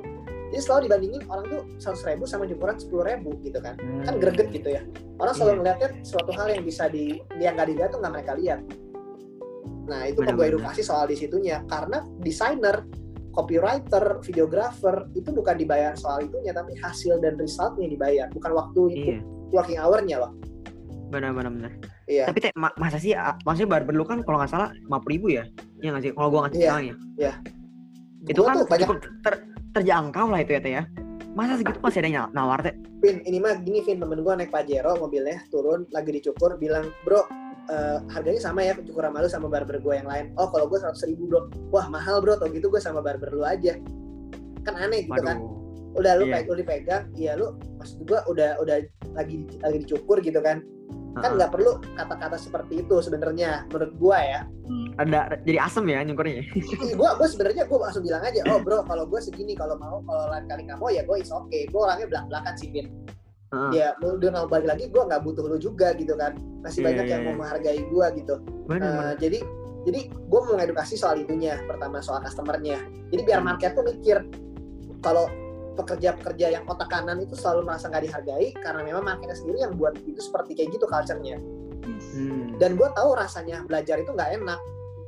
Jadi selalu dibandingin orang tuh seratus ribu sama nyukuran sepuluh ribu gitu kan. Kan greget gitu ya. Orang selalu Iya. ngeliatnya suatu hal yang bisa di yang nggak dilihat tuh nggak mereka lihat. Nah itu kok gue edukasi soal di situnya karena desainer, copywriter, videographer itu bukan dibayar soal itunya tapi hasil dan resultnya dibayar bukan waktu itu Iya. working hour-nya loh. Benar-benar. benar. Iya. Tapi teh ma- masa sih maksudnya barber lu kan kalau nggak salah 50 ribu ya? Iya nggak sih? Kalau gua nggak Iya. salah ya. Itu Gua kan tuh banyak cukup ter- terjangkau lah itu ya teh ya. Masa segitu masih ada nawar teh? Vin, ini mah gini Vin, temen gue naik Pajero mobilnya turun lagi dicukur bilang bro eh, harganya sama ya cukur sama lu sama barber gue yang lain. Oh kalau gue seratus ribu bro. Wah mahal bro. Tau gitu gue sama barber lu aja. Kan aneh gitu kan. Waduh. udah lu Iya. peg- lu dipegang iya lu maksud gue udah udah lagi lagi dicukur gitu kan. Kan nggak perlu kata-kata seperti itu sebenarnya menurut gue ya. Hmm. ada jadi asem ya nyukurnya. gue gue sebenarnya gue langsung bilang aja oh bro kalau gue segini kalau mau kalau lain kali nggak mau ya gue is oke gue orangnya belak belakan sih Vin Heeh. ya lu udah nggak balik lagi gue nggak butuh lu juga gitu kan masih Iya, banyak iya, yang iya. mau menghargai gue gitu. Eh, benar. jadi jadi gue mau ngedukasi soal itunya pertama soal customernya jadi biar Hmm. market tuh mikir kalau pekerja-pekerja yang otak kanan itu selalu merasa nggak dihargai karena memang marketnya sendiri yang buat itu seperti kayak gitu culture-nya. Hmm. dan gue tahu rasanya belajar itu nggak enak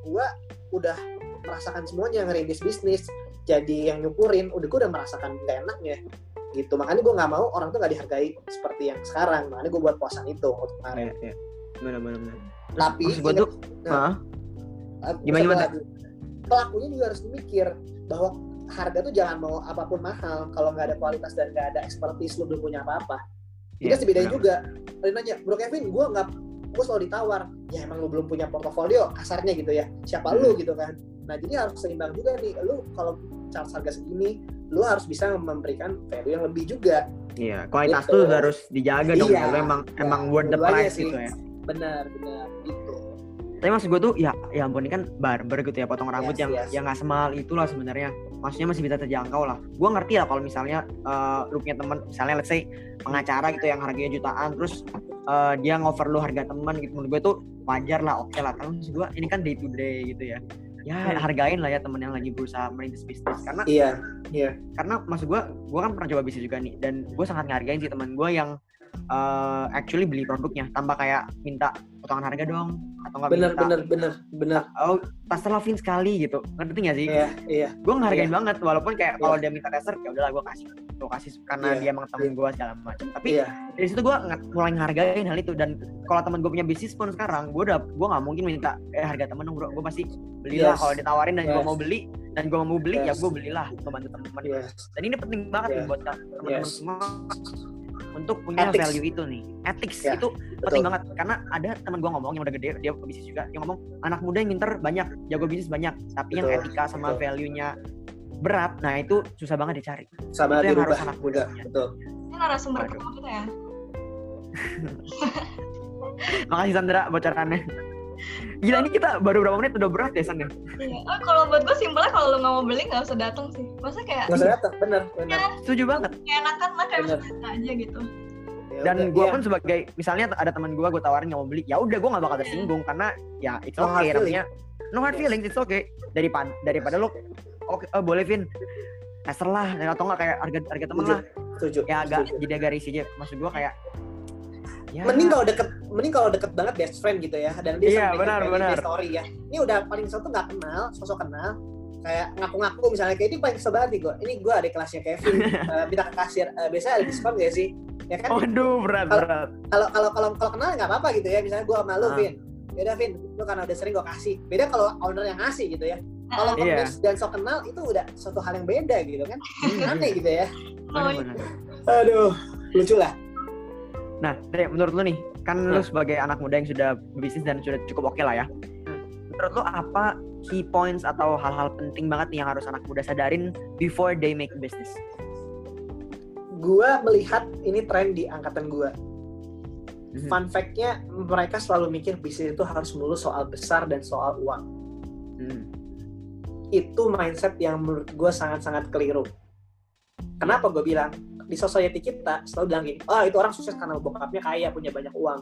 gue udah merasakan semuanya ngerintis bisnis jadi yang nyukurin udah gue udah merasakan nggak enaknya gitu makanya gue nggak mau orang tuh nggak dihargai seperti yang sekarang makanya gue buat puasan itu untuk kemarin Iya, iya. Benar benar benar. tapi ingat- tuh, nah? Uh, Gimana, gimana? Pelakunya juga harus mikir bahwa harga tuh jangan mau apa pun mahal kalau nggak ada kualitas dan nggak ada expertise lu belum punya apa-apa. Jadi Iya, yeah, benar. juga. Ada yang nanya, Bro Kevin, gue nggak gue selalu ditawar. Ya emang lu belum punya portofolio, kasarnya gitu ya. Siapa Hmm. lu gitu kan. Nah jadi harus seimbang juga nih. Lu kalau charge harga segini, lu harus bisa memberikan value yang lebih juga. Iya, kualitas Gitu. tuh harus dijaga dong Iya. ya. Lu emang Ya, emang worth the aja price sih. gitu ya. Benar, benar. Gitu. Tapi maksud gue tuh ya ya ampun ini kan barber gitu ya potong rambut Yes, yang yes. yang nggak semahal itulah sebenarnya. Maksudnya masih bisa terjangkau lah. Gue ngerti lah kalau misalnya eh, lu punya teman misalnya let's say pengacara gitu yang harganya jutaan terus eh, dia ngover lu harga teman gitu menurut gue tuh wajar lah oke lah. Kalau maksud gue ini kan day to day gitu ya. Ya hargain lah ya temen yang lagi berusaha merintis bisnis. Karena Iya, karena maksud gue gue kan pernah coba bisnis juga nih dan gue sangat ngargain sih teman gue yang eh, actually beli produknya tanpa kayak minta potongan harga dong atau nggak benar, minta benar, benar, benar. oh terserah Vin sekali gitu ngerti gak sih Iya, iya. gue ngehargain banget walaupun kayak Iya. kalau dia minta tester ya udahlah gue kasih gue kasih karena Iya. dia emang temen gue segala macam tapi Iya, dari situ gue mulai ngehargain hal itu dan kalau temen gue punya bisnis pun sekarang gue udah gue nggak mungkin minta eh harga temen dong bro gue pasti belilah Yes. kalau ditawarin dan gue Yes. mau beli dan gue mau beli ya Yes. gue belilah membantu teman-teman yes. dan ini penting banget nih Yes. buat teman-teman Yes. semua untuk punya Ethics. value itu nih ethics Ya, itu Betul. penting banget karena ada teman gua ngomong yang udah gede dia bisnis juga yang ngomong anak muda yang pinter banyak jago bisnis banyak tapi yang Betul, etika sama betul. value-nya berat nah itu susah banget dicari Sama Itu yang dirubah harus anak muda. Betul. Ini narasumber pertama kita ya. makasih Sandra bocorannya gila ini kita baru berapa menit udah berat ya San ya Iya. Oh, kalau buat gue simpelnya kalau lu nggak mau beli nggak usah datang sih. Masa kayak Nggak usah datang, benar, benar. setuju banget kayak enakan lah kayak Bener. aja gitu. Ya dan gua iya. pun sebagai misalnya ada teman gua gua tawarin nggak mau beli ya udah gua nggak bakal tersinggung karena ya it's No hard okay feeling. namanya no hard feelings it's okay daripada daripada lu oke oh, boleh Vin tester lah atau nggak kayak harga harga temen Setuju. lah setuju. ya agak setuju. jadi agak risih aja maksud gua kayak ya. Mending kalau deket mending kalau deket banget best friend gitu ya. Dan dia Iya, sampaikan benar, benar. story ya. Ini udah paling satu nggak kenal sosok kenal. Kayak ngaku-ngaku misalnya kayak ini paling banget nih gue ini gue ada kelasnya Kevin. Minta ke kasir. Eh, biasanya ada diskon gak sih? Ya kan? Waduh berat Kalau- berat. kalau kalau kalau kalau kenal nggak apa-apa gitu ya. Misalnya gue sama lu Ah. Vin. Beda Vin lu karena udah sering gue kasih. Beda kalau owner yang ngasih gitu ya. Kalau Iya. ngemis dan sok kenal itu udah suatu hal yang beda gitu kan. Aneh gitu ya. Aduh lucu lah nah Dre, menurut lu nih kan lu Nah. sebagai anak muda yang sudah berbisnis dan sudah cukup oke lah ya. Menurut lu apa key points atau hal-hal penting banget nih yang harus anak muda sadarin before they make business? Gue melihat ini tren di angkatan gue Mhm. fun fact-nya mereka selalu mikir bisnis itu harus melulu soal besar dan soal uang. Hmm. itu mindset yang menurut gue sangat-sangat keliru. Kenapa gue bilang di society kita selalu bilang gini oh itu orang sukses karena bokapnya kaya punya banyak uang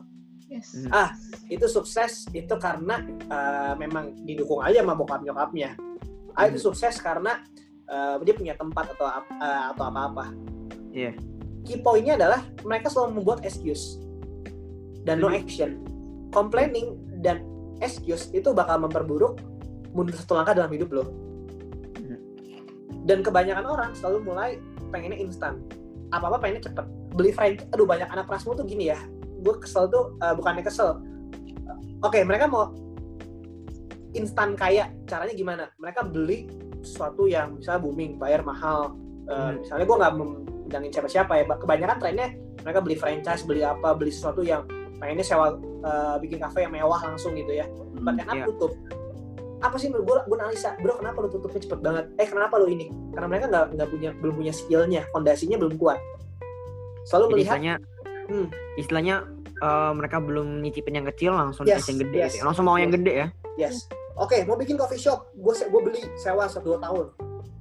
Yes. Hmm. itu sukses itu karena uh, memang didukung aja sama bokap nyokapnya ah itu Hmm. sukses karena uh, dia punya tempat atau uh, atau apa-apa Iya. key pointnya adalah mereka selalu membuat excuse dan no Hmm. action complaining dan excuse itu bakal memperburuk mundur satu langkah dalam hidup lo Hmm. dan kebanyakan orang selalu mulai pengennya instan apa apa pengennya cepet. Beli franchise aduh banyak anak prasmu tuh gini ya. Gue kesel tuh uh, bukannya kesel. Oke mereka mau instan kaya caranya gimana? Mereka beli sesuatu yang bisa booming bayar mahal. Uh, Hmm. misalnya gue nggak membilangin siapa-siapa ya kebanyakan trennya mereka beli franchise beli apa beli sesuatu yang pengennya sewa uh, bikin kafe yang mewah langsung gitu ya. End up Iya. tutup apa sih menurut gue gue analisa bro kenapa lu tutupnya cepet banget? Eh kenapa lu ini? Karena mereka nggak nggak punya belum punya skillnya fondasinya belum kuat. Selalu Jadi melihat istilahnya Hmm. istilahnya eh, mereka belum nyicipin yang kecil langsung Yes, yang gede yes, gitu ya. langsung mau yang gede ya? Yes. Oke mau bikin coffee shop gue gue beli sewa satu dua tahun.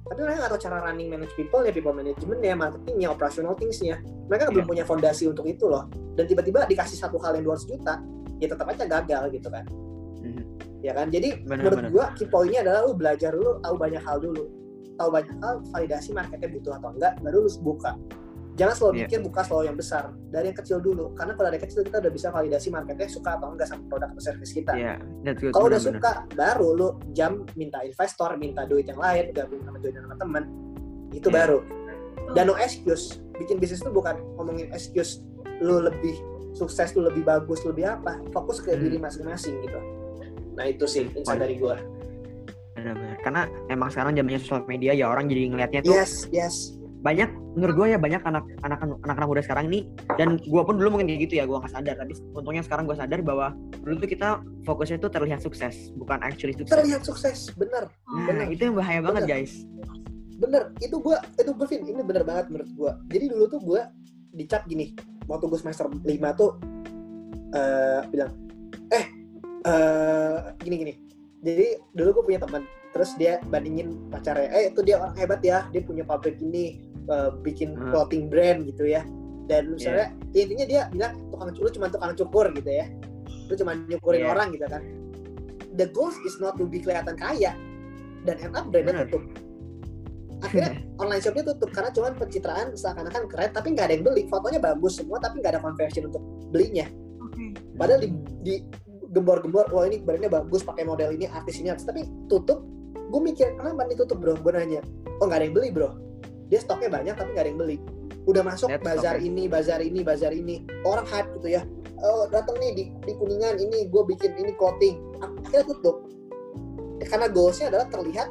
Tapi mereka nggak tahu cara running manage people ya people management ya marketingnya operational thingsnya. Mereka belum Iya. punya fondasi untuk itu loh. Dan tiba-tiba dikasih satu hal yang 200 juta ya tetap aja gagal gitu kan. Ya kan jadi Benar, menurut benar. gua key pointnya adalah lu belajar dulu tahu banyak hal dulu tahu banyak hal validasi marketnya butuh atau enggak baru lu buka jangan selalu Iya. mikir buka selalu yang besar dari yang kecil dulu karena kalau dari kecil kita udah bisa validasi marketnya suka atau enggak sama produk atau service kita Iya, good. kalau udah benar-benar. suka baru lu jam minta investor minta duit yang lain gabung sama duit sama teman itu Iya. baru dan no excuse bikin bisnis itu bukan ngomongin excuse lu lebih sukses lu lebih bagus lebih apa fokus ke Hmm. diri masing-masing gitu nah itu sih insight dari gua. Benar-benar. Karena emang sekarang zamannya sosial media ya orang jadi ngelihatnya tuh yes yes. banyak menurut gue ya banyak anak anak anak muda sekarang ini dan gue pun dulu mungkin kayak gitu ya gue nggak sadar. Tapi untungnya sekarang gue sadar bahwa dulu tuh kita fokusnya tuh terlihat sukses bukan actually sukses. Terlihat sukses bener. Nah, bener. itu yang bahaya banget guys. Bener. Itu gue itu gue ini bener banget menurut gue jadi dulu tuh gue dicap gini waktu gue semester 5 tuh uh, bilang uh, gini gini. Jadi dulu gue punya teman terus dia bandingin pacarnya. Eh itu dia orang hebat ya. Dia punya pabrik ini uh, bikin hmm. clothing brand gitu ya. Dan misalnya yeah. intinya dia bilang tukang lu cuma tukang cukur gitu ya. Lu cuma nyukurin yeah. orang gitu kan. The goal is not to be kelihatan kaya dan end up brandnya tutup. Akhirnya online shopnya tutup karena cuma pencitraan seakan-akan keren tapi nggak ada yang beli. Fotonya bagus semua tapi nggak ada conversion untuk belinya. Padahal di, di gembor-gembor wah ini brandnya bagus pakai model ini artis ini artis. Tapi tutup gue mikir kenapa ditutup bro? Gue nanya oh nggak ada yang beli bro. Dia stoknya banyak tapi nggak ada yang beli. Udah masuk That's bazar ini bazar ini bazar ini. Orang hype gitu ya. Oh, datang nih di, di kuningan ini gue bikin ini clothing. Akhirnya tutup. Ya, karena goalsnya adalah terlihat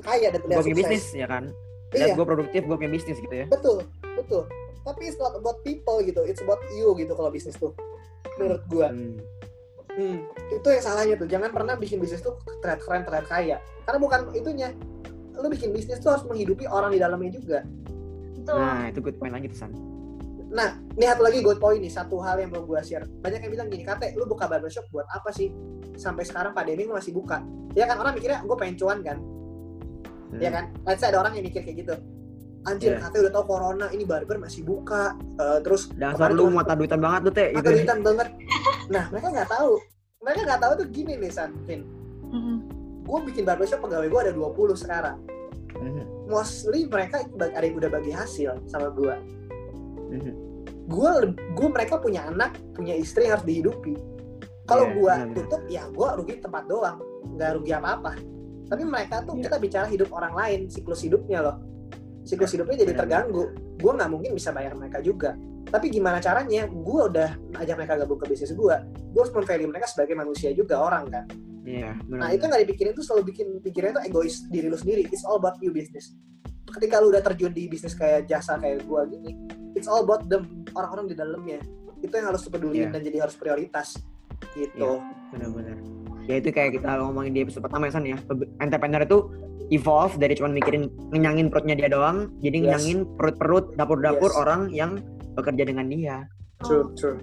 kaya dan terlihat gue bisnis ya kan? Iya. gue produktif gue punya bisnis gitu ya. Betul betul. Tapi it's not about people gitu it's about you gitu kalau bisnis tuh menurut gue hmm. Hmm. itu yang salahnya tuh jangan pernah bikin bisnis tuh terlihat keren terlihat kaya karena bukan itunya lu bikin bisnis tuh harus menghidupi orang di dalamnya juga. Betul. Nah, itu good point lagi tuh, San. Nah, ini satu lagi good point nih, satu hal yang mau gue share. Banyak yang bilang gini, Kate, lu buka barbershop buat apa sih? Sampai sekarang pandemi lu masih buka. Ya kan, orang mikirnya, gue pengen cuan kan? Hmm. Ya kan? Let's say ada orang yang mikir kayak gitu. Anjir, yeah. Kate udah tau corona, ini barber masih buka. Uh, terus... Dasar lu mata duitan banget tuh, Teh. Mata gitu. duitan banget. Nah, mereka nggak tahu. Mereka nggak tahu tuh gini nih, San, Vin. Mm -hmm gue bikin barbershop pegawai gue ada 20 sekarang mm-hmm. mostly mereka ada yang udah bagi hasil sama gue mm-hmm. gue gue mereka punya anak punya istri harus dihidupi kalau yeah, gue yeah, tutup ya gue rugi tempat doang nggak rugi apa apa tapi mereka tuh yeah. kita bicara hidup orang lain siklus hidupnya loh siklus hidupnya jadi terganggu gue nggak mungkin bisa bayar mereka juga tapi gimana caranya gue udah ajak mereka gabung ke bisnis gue gue harus memvalue mereka sebagai manusia juga orang kan Iya. Yeah, nah itu nggak dipikirin tuh selalu bikin pikirnya tuh egois diri lu sendiri. It's all about you business. Ketika lu udah terjun di bisnis kayak jasa kayak gua gini, it's all about them orang-orang di dalamnya. Itu yang harus peduli yeah. dan jadi harus prioritas. Gitu. Yeah, benar-benar. Ya itu kayak kita ngomongin di episode pertama ya San ya. Entrepreneur itu evolve dari cuma mikirin ngenyangin perutnya dia doang, jadi yes. ngenyangin perut-perut, dapur-dapur yes. orang yang bekerja dengan dia. True, true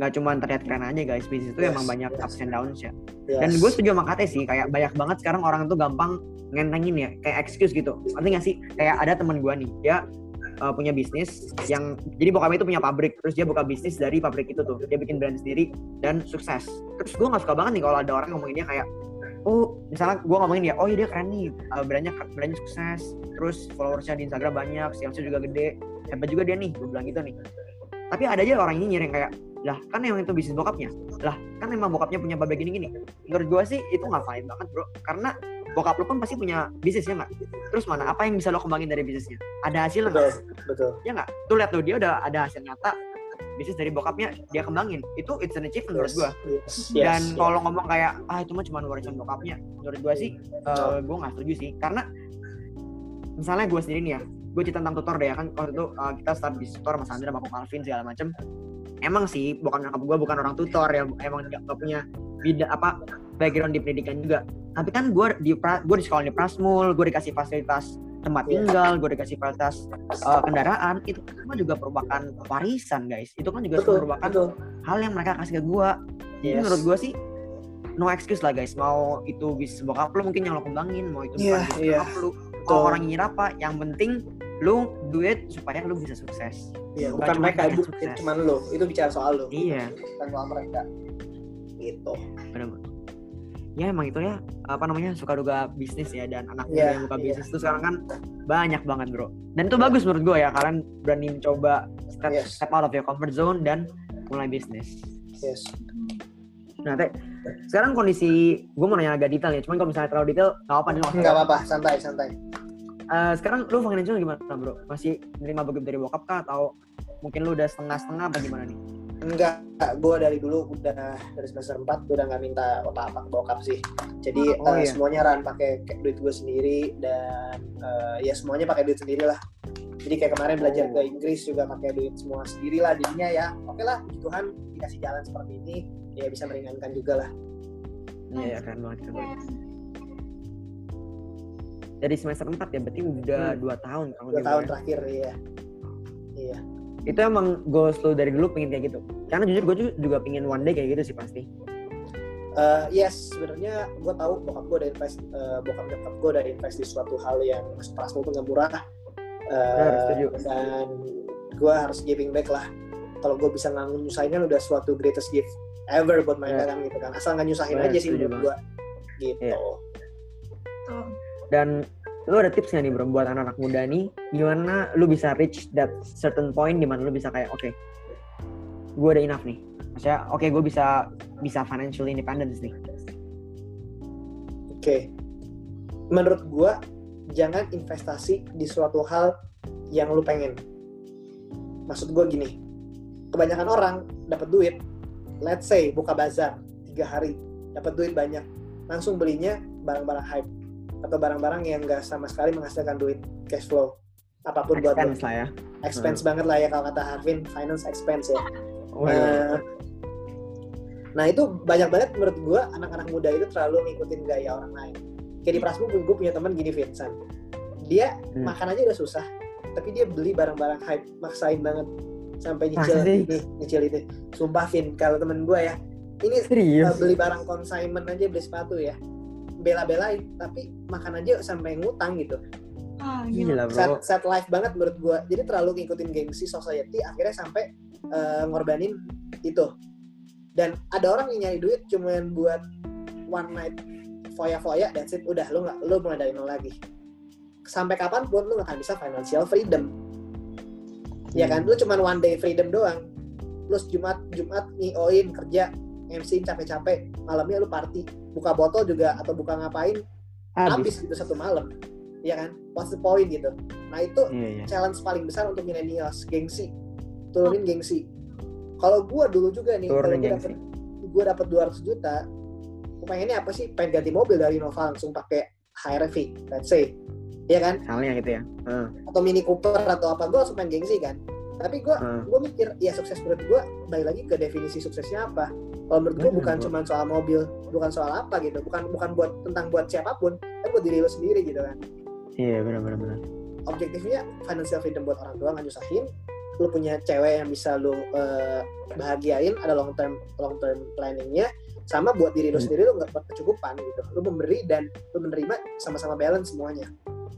nggak cuma terlihat keren aja guys bisnis itu yes, emang banyak yes. ups and downs ya yes. dan gue setuju sama Kate sih kayak banyak banget sekarang orang tuh gampang ngentengin ya kayak excuse gitu nanti nggak sih kayak ada teman gue nih dia uh, punya bisnis yang jadi bokapnya itu punya pabrik terus dia buka bisnis dari pabrik itu tuh dia bikin brand sendiri dan sukses terus gue nggak suka banget nih kalau ada orang ngomongin dia kayak oh misalnya gue ngomongin dia oh iya dia keren nih uh, brandnya brandnya sukses terus followersnya di Instagram banyak salesnya juga gede hebat juga dia nih gue bilang gitu nih. Tapi ada aja orang ini nyiring kayak lah kan emang itu bisnis bokapnya? Lah kan emang bokapnya punya pabrik gini gini menurut gue sih itu nggak valid banget bro. Karena bokap lo pun pasti punya bisnis ya nggak? Terus mana apa yang bisa lo kembangin dari bisnisnya? Ada hasil nggak? Betul. Ya nggak? Tuh lihat tuh dia udah ada hasil nyata bisnis dari bokapnya dia kembangin itu it's an achievement menurut gue yes. yes. dan yes. kalau ngomong kayak ah itu mah cuma warisan bokapnya menurut gue sih uh, gue nggak setuju sih karena misalnya gue sendiri nih ya gue cerita tentang tutor deh ya kan waktu itu uh, kita start di tutor sama Sandra sama Calvin segala macem emang sih bukan nyokap gue bukan orang tutor yang emang gak, punya bida apa background di pendidikan juga tapi kan gue di gue di sekolah di Prasmul gue dikasih fasilitas tempat iya. tinggal gue dikasih fasilitas uh, kendaraan itu kan juga merupakan warisan guys. Itu kan juga betul, merupakan betul. hal yang mereka kasih ke gue jadi yes. menurut gue sih no excuse lah guys. Mau itu bisa bokap lu mungkin yang lo kembangin mau itu yeah, bukan yeah. lu mau orang nyira apa yang penting lu duit supaya lu bisa sukses. Iya bukan, bukan mereka itu cuma lu. Itu bicara soal lu. Iya. Bukan soal mereka. Gitu. Benar ya emang itu ya apa namanya suka duga bisnis ya dan anak yeah, yang buka yeah. bisnis itu sekarang kan banyak banget bro dan itu bagus menurut gue ya kalian berani mencoba step yes. step out of your comfort zone dan mulai bisnis yes Nah, teh, sekarang kondisi gue mau nanya agak detail ya. Cuman kalau misalnya terlalu detail, nggak apa-apa nih. Nggak apa-apa, santai, santai uh, sekarang lu financial gimana bro? Masih nerima bagi dari bokap kah atau mungkin lu udah setengah-setengah apa gimana nih? Enggak, gue dari dulu udah dari semester 4 gue udah nggak minta apa-apa ke bokap sih. Jadi Oh, eh, iya. semuanya Ran pakai duit gue sendiri dan eh, ya semuanya pakai duit sendiri lah. Jadi kayak kemarin belajar Oh. ke Inggris juga pakai duit semua sendiri lah. Jadinya ya oke lah, puji Tuhan dikasih jalan seperti ini ya bisa meringankan juga lah. Iya, ya, keren banget, banget. Dari semester 4 ya, berarti udah Hmm. 2 tahun Dua lebih, tahun Bro, ya. terakhir ya. Iya. Itu emang goals lo dari dulu pengen kayak gitu. Karena jujur gue juga pengen one day kayak gitu sih pasti. Eh, yes, sebenarnya gue tahu bokap gue udah invest, eh, bokap nyokap gue udah invest di suatu hal yang Prasmo tuh nggak murah. Eh, setuju. dan gue harus giving back lah. Kalau gue bisa nggak nyusahin kan udah suatu greatest gift ever buat mereka Ya. kan gitu kan. Asal nggak nyusahin Benar, aja sih menurut gue. Gitu. Iya. Tuh. Dan lu ada tips nggak nih bro buat anak-anak muda nih gimana lu bisa reach that certain point di mana lu bisa kayak oke gue udah enough nih maksudnya oke gue bisa bisa financial independence nih Oke. Menurut gua jangan investasi di suatu hal yang lu pengen. Maksud gua gini. Kebanyakan orang dapat duit, let's say buka bazar tiga hari, dapat duit banyak, langsung belinya barang-barang hype atau barang-barang yang enggak sama sekali menghasilkan duit cash flow apa pun buat lu. expense lah ya expense banget lah ya kalau kata Harvin finance expense ya Waduh. Nah, nah itu banyak banget menurut gue anak-anak muda itu terlalu ngikutin gaya orang lain. Kayak di Prasmu gue punya teman gini Vincent. Dia Hmm. makan aja udah susah, tapi dia beli barang-barang hype, maksain banget sampai nyicil ini, nyicil itu. Sumpah Vin, kalau temen gue ya, ini serius beli barang consignment aja beli sepatu ya, bela-belain, tapi makan aja sampai ngutang gitu. Ah, gila. bro Sad, sad life banget menurut gue. Jadi terlalu ngikutin gengsi society, akhirnya sampai uh, ngorbanin itu. Dan ada orang yang nyari duit cuman buat one night foya-foya, that's it. Udah, lu nggak, lu mulai dari nol lagi. Sampai kapan pun lu nggak akan bisa financial freedom. Ya kan, lu cuman one day freedom doang. Plus Jumat, Jumat ngioin kerja, MC capek-capek, malamnya lu party, buka botol juga atau buka ngapain, habis. habis gitu satu malam. Ya kan? What's the point gitu. Nah itu iya iya. challenge paling besar untuk millennials gengsi turunin gengsi kalau gue dulu juga nih kalau gue dapet gue dapet 200 juta gue pengennya apa sih? Pengen ganti mobil dari Nova langsung pakai HRV let's say. Ya kan? Misalnya gitu ya. Heeh. atau Mini Cooper atau apa gue langsung pengen gengsi kan. Tapi gue Hmm. gue mikir ya sukses menurut gue balik lagi ke definisi suksesnya apa kalau menurut gue bukan cuma soal mobil bukan soal apa gitu. Bukan bukan buat tentang buat siapa pun tapi buat diri lo sendiri gitu kan. Iya benar benar benar objektifnya financial freedom buat orang tua nggak nyusahin. Lu punya cewek yang bisa lu eh, bahagiain ada long term long term planningnya sama buat diri lu Hmm. sendiri lu nggak berkecukupan gitu. Lu memberi dan lu menerima sama-sama balance semuanya.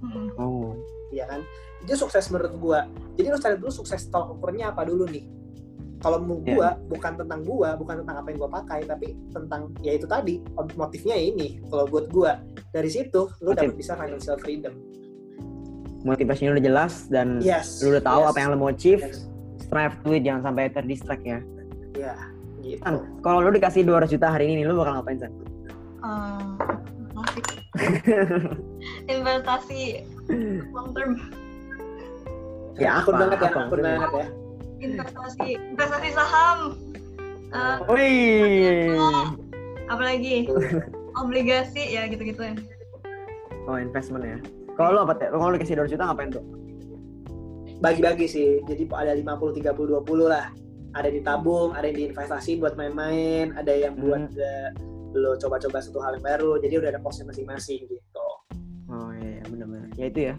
Mm. oh. Iya kan? Itu sukses menurut gua. Jadi lu cari dulu sukses tolak ukurnya apa dulu nih kalau menurut Iya. gua bukan tentang gua bukan tentang apa yang gua pakai tapi tentang ya itu tadi motifnya ini kalau buat gua dari situ lu dapat bisa financial freedom motivasinya udah jelas dan yes lu udah tahu yes, apa yang lu mau achieve yes. strive to it jangan sampai terdistract ya ya gitu kalau lu dikasih 200 juta hari ini nih, lu bakal ngapain San? Asik. investasi long term ya akun apa? banget ya apa? akun banget ya investasi investasi saham Eh, Wih. apalagi obligasi ya gitu-gitu ya Oh investment ya. Kalau lu apa teh? Kalau lu dikasih 200 juta ngapain tuh? bagi-bagi sih jadi ada 50 30 20 lah ada yang ditabung ada yang diinvestasi buat main-main ada yang buat Hmm. eh, lo coba-coba satu hal yang baru jadi udah ada posnya masing-masing gitu Oh iya, iya benar-benar. Ya itu ya.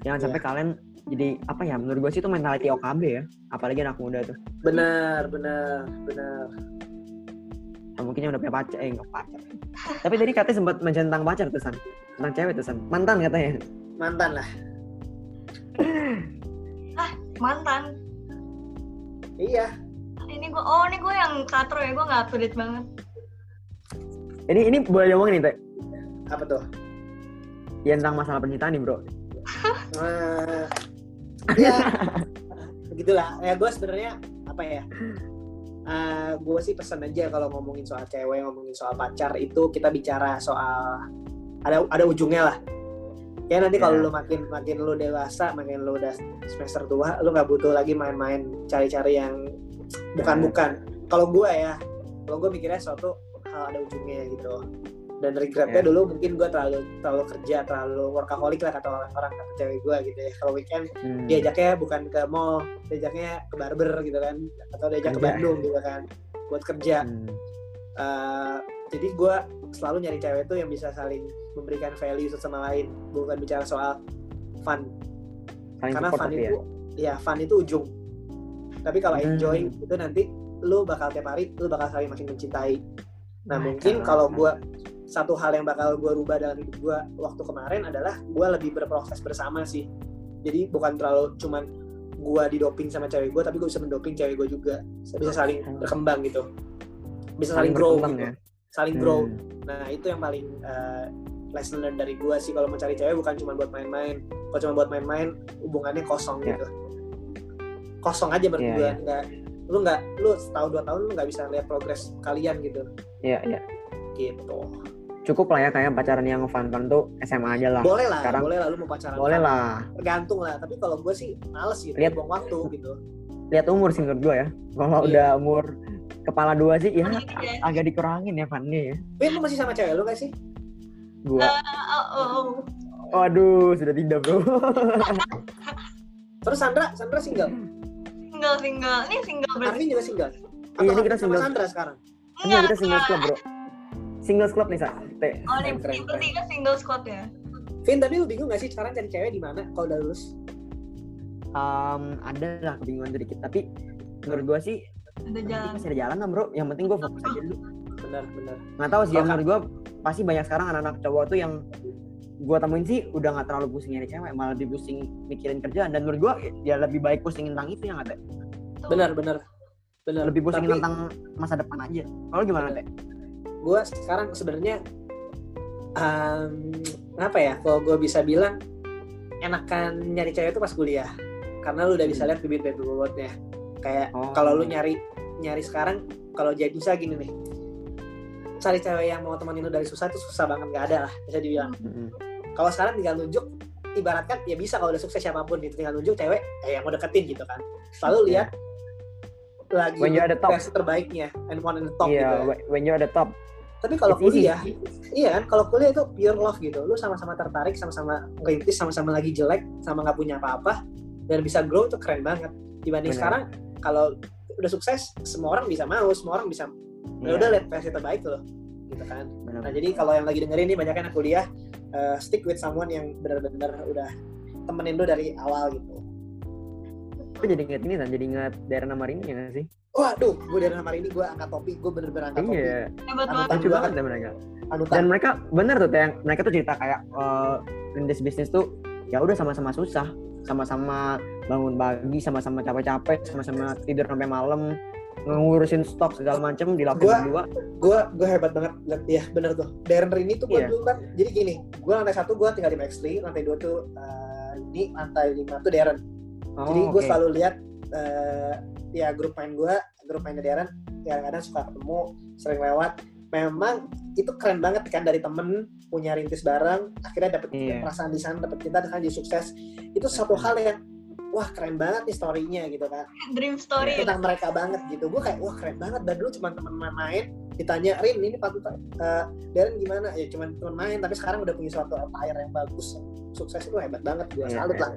Jangan Iya. sampai kalian jadi apa ya? Menurut gue sih itu mentality OKB ya. Apalagi anak muda tuh. benar benar benar Nah, mungkin yang udah punya pacar, eh nggak pacar. Tapi tadi katanya sempat mention tentang pacar tuh San. Tentang cewek tuh San. Mantan katanya. mantan lah mantan iya ini gue oh ini gue yang katro ya gue nggak up to date banget Ini ini boleh diomongin nih teh. apa tuh Ya tentang masalah percintaan nih bro. Eh, ya begitulah ya gue sebenarnya apa ya gue sih pesan aja kalau ngomongin soal cewek ngomongin soal pacar itu kita bicara soal ada ada ujungnya lah ya nanti kalau Ya. lu makin makin lu dewasa makin lu udah semester tua lu nggak butuh lagi main-main cari-cari yang bukan Hmm. bukan kalau gue ya kalau gue mikirnya suatu hal ada ujungnya gitu dan regretnya Ya. dulu mungkin gue terlalu terlalu kerja terlalu workaholic lah kata orang-orang kata cewek gue gitu ya kalau weekend Hmm. diajaknya bukan ke mall diajaknya ke barber gitu kan atau diajak ke Kerja. Bandung gitu kan buat kerja Hmm. Uh, jadi gue selalu nyari cewek tuh yang bisa saling memberikan value satu sama lain bukan bicara soal fun Saling karena fun itu ya. fun itu ujung tapi kalau Hmm. enjoy itu nanti lu bakal tiap hari lu bakal saling makin mencintai nah Nah, mungkin kalau gue satu hal yang bakal gue rubah dalam hidup gue waktu kemarin adalah gue lebih berproses bersama sih jadi bukan terlalu cuman gue didoping sama cewek gue tapi gue bisa mendoping cewek gue juga bisa saling berkembang gitu bisa saling, grow gitu ya. saling grow Hmm. Nah itu yang paling uh, lesson learn dari gue sih kalau mencari cewek bukan cuma buat main-main. Kalau cuma buat main-main hubungannya kosong Ya. gitu. Kosong aja berarti Iya, gue iya. nggak lu nggak lu setahun dua tahun lu nggak bisa lihat progres kalian gitu Iya, iya. gitu. Cukup lah ya kayak pacaran yang fun-fun tuh SMA aja lah. Boleh lah, sekarang- boleh lah lu mau pacaran. Boleh lah. Tergantung lah. Tapi kalau gue sih males gitu, Lihat- buang waktu gitu. Lihat umur sih menurut gue ya. Kalau Iya. udah umur kepala dua sih ya Iya. agak dikurangin ya funnya ya. Wih, lu masih sama cewek lu gak sih? Gua. Oh, oh. Waduh, sudah tidak bro. Terus Sandra, Sandra single. Single single. Ini single berarti. Arvin juga single. Iya, ini kita sama single. Sandra sekarang. Enggak, kita singles club bro. Singles club nih, Sa. Teh. Oh, keren, bertiga single squad ya? Vin, tapi lu bingung gak sih sekarang cari cewek di mana kalau udah lulus? Um, ada lah kebingungan sedikit, tapi menurut gua sih Ada jalan. masih ada jalan lah bro. Yang penting gua fokus aja dulu. Benar, benar. Nggak tahu sih, ya, Kalau- menurut gua pasti banyak sekarang anak-anak cowok tuh yang gua temuin sih udah nggak terlalu pusing nyari cewek, malah lebih pusing mikirin kerjaan. Dan menurut gua ya lebih baik pusingin tentang itu yang ada. Benar, benar. Benar. Lebih pusingin Tapi- tentang masa depan aja. Kalau gimana teh? Gue sekarang sebenarnya um, apa ya kalau gue bisa bilang enakan nyari cewek itu pas kuliah. Karena lu udah bisa lihat bibit bibit bobotnya kayak Oh. kalau lu nyari nyari sekarang kalau jadi bisa gini nih. Cari cewek yang mau temenin lu dari susah itu susah banget nggak ada lah bisa dibilang. Mm-mm. kalau sekarang tinggal nunjuk ibaratkan ya bisa kalau udah sukses siapa pun gitu. Tinggal nunjuk cewek eh, yang mau deketin gitu kan. Selalu lihat lagi When you're at the top. versi terbaiknya and one in the top Iya, gitu when- when you're at the top. tapi kalau It's easy. kuliah, iya kan, kalau kuliah itu pure love gitu. Lu sama-sama tertarik, sama-sama ngerintis, sama-sama lagi jelek, sama nggak punya apa-apa, dan bisa grow itu keren banget. Dibanding Benar. sekarang, kalau udah sukses, semua orang bisa mau, semua orang bisa. Ya Iya, udah lihat versi terbaik loh, gitu kan. benar. Nah jadi kalau yang lagi dengerin nih banyak anak kuliah, eh, stick with someone yang benar-benar udah temenin lu dari awal gitu. Aku jadi inget ini kan, jadi inget daerah nama ini ya nggak sih? Waduh, gue dari hari ini gue angkat topi, gue bener-bener angkat topi. Iya, Hebat banget. lucu banget. banget deh mereka. Anutan. Dan mereka bener tuh, yang mereka tuh cerita kayak eh rintis bisnis tuh ya udah sama-sama susah, sama-sama bangun pagi, sama-sama capek-capek, sama-sama tidur sampai malam, ngurusin stok segala macem dilakuin Gua- berdua. gue gue hebat banget liat ya bener tuh Darren Rini tuh gue Iya. dulu kan jadi gini gue lantai satu gue tinggal di Max 3 lantai dua tuh uh, ini lantai lima tuh Darren Oh, jadi gue oke. selalu lihat uh, ya grup main gue grup mainnya Darren ya kadang suka ketemu sering lewat. Memang itu keren banget kan dari temen punya rintis bareng akhirnya dapet Iya. perasaan di sana dapet cinta dan jadi sukses. Itu satu hal yang wah keren banget nih story-nya gitu kan. Dream story. tentang mereka banget gitu. Gue kayak wah keren banget. Dan dulu cuma teman main ditanya Rin ini patut uh, Darren gimana? Ya cuma teman main tapi sekarang udah punya suatu empire yang bagus. Sukses itu hebat banget. Gue Iya, salut iya. lah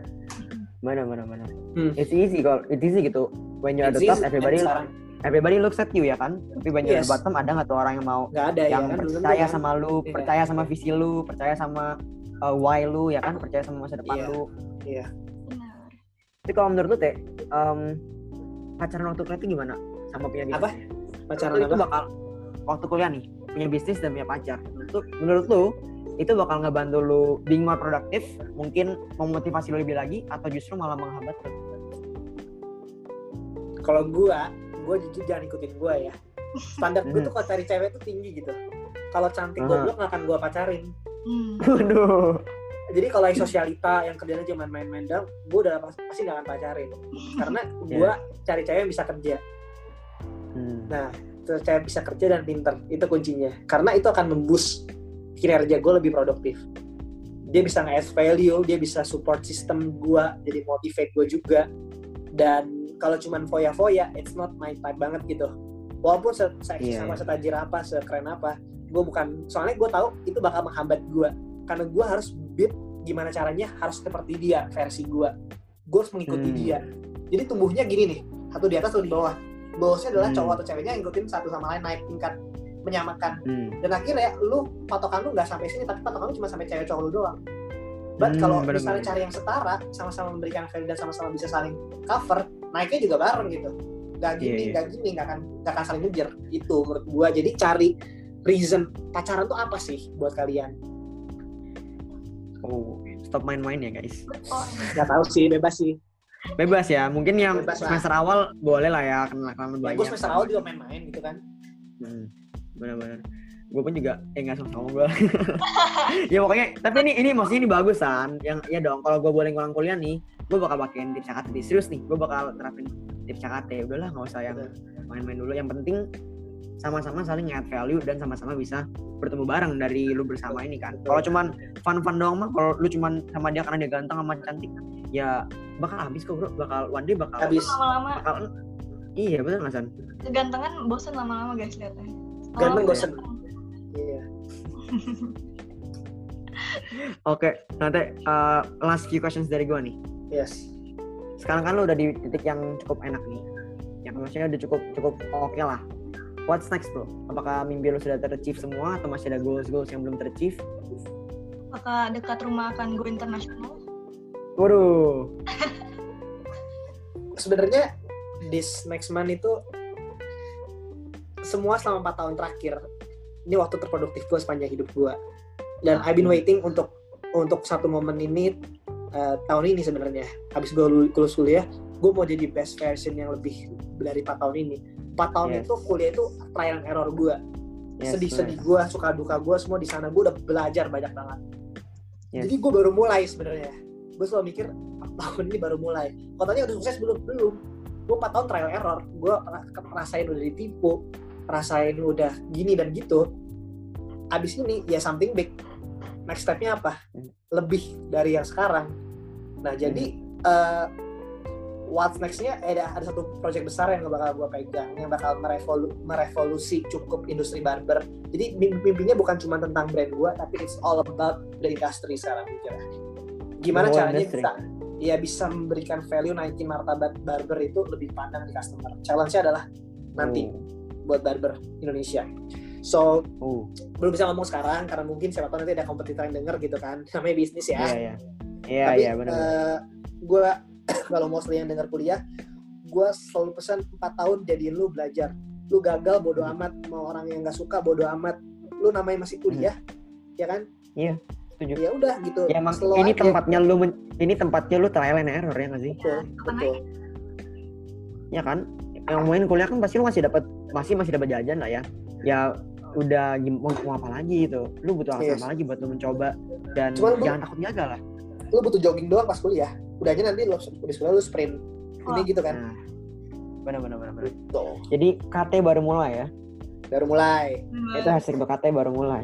Mana mana mana. Hmm. It's easy kalau it's easy gitu. When you're at the It's top, easy, everybody sekarang everybody looks at you ya kan. Tapi when you're at the Yes. bottom ada nggak tuh orang yang mau nggak ada yang ya kan belum tentu percaya kan. sama lu, Iya. percaya sama visi lu, percaya sama uh, why lu ya kan, percaya sama masa depan Iya. lu. Iya. Benar. Tapi kalau menurut lu teh, um, pacaran waktu kuliah itu gimana? Sama punya bisnis? Apa? pacaran itu bakal waktu kuliah nih punya bisnis dan punya pacar. Menurut lu itu bakal ngebantu lu being more produktif, mungkin memotivasi lu lebih lagi atau justru malah menghambat lu? kalau gue gue jujur jangan ikutin gue ya standar gue Hmm. tuh kalau cari cewek tuh tinggi gitu kalau cantik goblok nggak akan gue pacarin Hmm. Waduh. jadi kalau yang sosialita yang kerjanya cuma main-main doang gue udah pasti nggak akan pacarin karena gue cari cewek yang bisa kerja Hmm. Nah, terus cewek bisa kerja dan pinter, itu kuncinya. Karena itu akan memboost kinerja gue lebih produktif. Dia bisa nge value, dia bisa support sistem gue, jadi motivate gue juga. Dan kalau cuman foya-foya it's not my type banget gitu walaupun se seksi Iya, sama iya. setajir apa sekeren apa gue bukan soalnya gue tahu itu bakal menghambat gue karena gue harus beat gimana caranya harus seperti dia versi gue gue harus mengikuti Hmm. dia jadi tumbuhnya gini nih satu di atas satu di bawah bawahnya adalah Hmm. cowok atau ceweknya ngikutin satu sama lain naik tingkat menyamakan Hmm. dan akhirnya lu patokan lu nggak sampai sini tapi patokan lu cuma sampai cewek cowok lu doang But Hmm, kalau misalnya cari yang setara sama-sama memberikan value dan sama-sama bisa saling cover naiknya juga bareng gitu gini Iya, iya. nggak gini nggak akan nggak akan saling ngejar itu menurut gua jadi cari reason pacaran tuh apa sih buat kalian Oh, stop main-main ya guys. Oh, nggak tahu sih bebas sih Bebas ya, mungkin yang Bebas lah. semester awal boleh lah ya kenal-kenalan ya, banyak. gue semester awal juga main-main gitu kan Hmm, benar-benar. Gue pun juga eh nggak sama gue. ya pokoknya, tapi ini ini maksudnya ini bagus kan. Yang ya dong, kalau gue boleh ngulang kuliah nih, gue bakal pakein tips CKT nih. serius nih. Gue bakal terapin tips CKT. Udahlah nggak usah yang main-main dulu. Yang penting sama-sama saling add value dan sama-sama bisa bertemu bareng dari lu bersama ini kan. Kalau cuman fun-fun doang mah, kalau lu cuman sama dia karena dia ganteng sama cantik, ya bakal habis kok bro. Bakal one day bakal habis lama-lama bakal Iya betul nggak San? kegantengan bosen lama-lama guys lihatnya. Ganteng Oh, bosen. iya. Oke, nanti uh, last few questions dari gue nih. yes. Sekarang kan lo udah di titik yang cukup enak nih. Yang maksudnya udah cukup cukup oke lah. What's next bro? Apakah mimpi lo sudah terachieve semua atau masih ada goals goals yang belum terachieve? Apakah dekat rumah akan go internasional? waduh. Sebenarnya this next month itu semua selama empat tahun terakhir. Ini waktu terproduktif gue sepanjang hidup gue dan I've been waiting untuk untuk satu momen ini eh, tahun ini sebenarnya. Habis gue lulus kuliah gue mau jadi best version yang lebih dari empat tahun ini. Empat tahun Yes. itu kuliah itu trial and error gue Yes, sedih-sedih gue suka duka gue semua di sana. Gue udah belajar banyak banget. Yes. jadi gue baru mulai sebenarnya. Gue selalu mikir "Empat tahun ini baru mulai. Katanya udah sukses belum? Belum. Gue empat tahun trial error. Gue rasain udah ditipu rasain udah gini dan gitu. Abis ini ya something big. Next stepnya apa? Hmm. lebih dari yang sekarang. Nah jadi eh, what's nextnya ada ada satu project besar yang bakal gue pegang yang bakal merevolu- merevolusi cukup industri barber. Jadi mim- mimpinya bukan cuma tentang brand gue tapi it's all about the industry sekarang mikirnya gimana The whole caranya industry. bisa ya bisa memberikan value naikin martabat barber itu lebih pandang di customer. Challenge-nya adalah nanti buat barber Indonesia. So oh, oh. belum bisa ngomong sekarang karena mungkin siapa tahu nanti ada kompetitor yang denger gitu kan. Namanya bisnis ya. Iya iya. Iya tapi iya benar gue kalau mau yang dengar kuliah gue selalu pesan 4 tahun jadi lu belajar. Lu gagal bodo amat. Mau orang yang nggak suka bodo amat. Lu namanya masih kuliah ya kan? Setuju. Ya udah gitu. Ya emang slow ini aja. tempatnya lu men- ini tempatnya lu trial and error ya nggak sih? Betul betul. ya kan yang main kuliah kan pasti lu masih dapat masih masih dapat jajan lah ya. Ya udah mau, mau apa lagi itu lu butuh alasan Yes. apa lagi buat lu mencoba dan Cuman jangan takut gagal lah. Lu butuh jogging doang pas kuliah. Udah aja nanti lu di sekolah lu sprint. Ini Oh. gitu kan. nah. Benar benar benar benar. gitu. Jadi KT baru mulai ya? Baru mulai. Itu hashtag tuh KT baru mulai.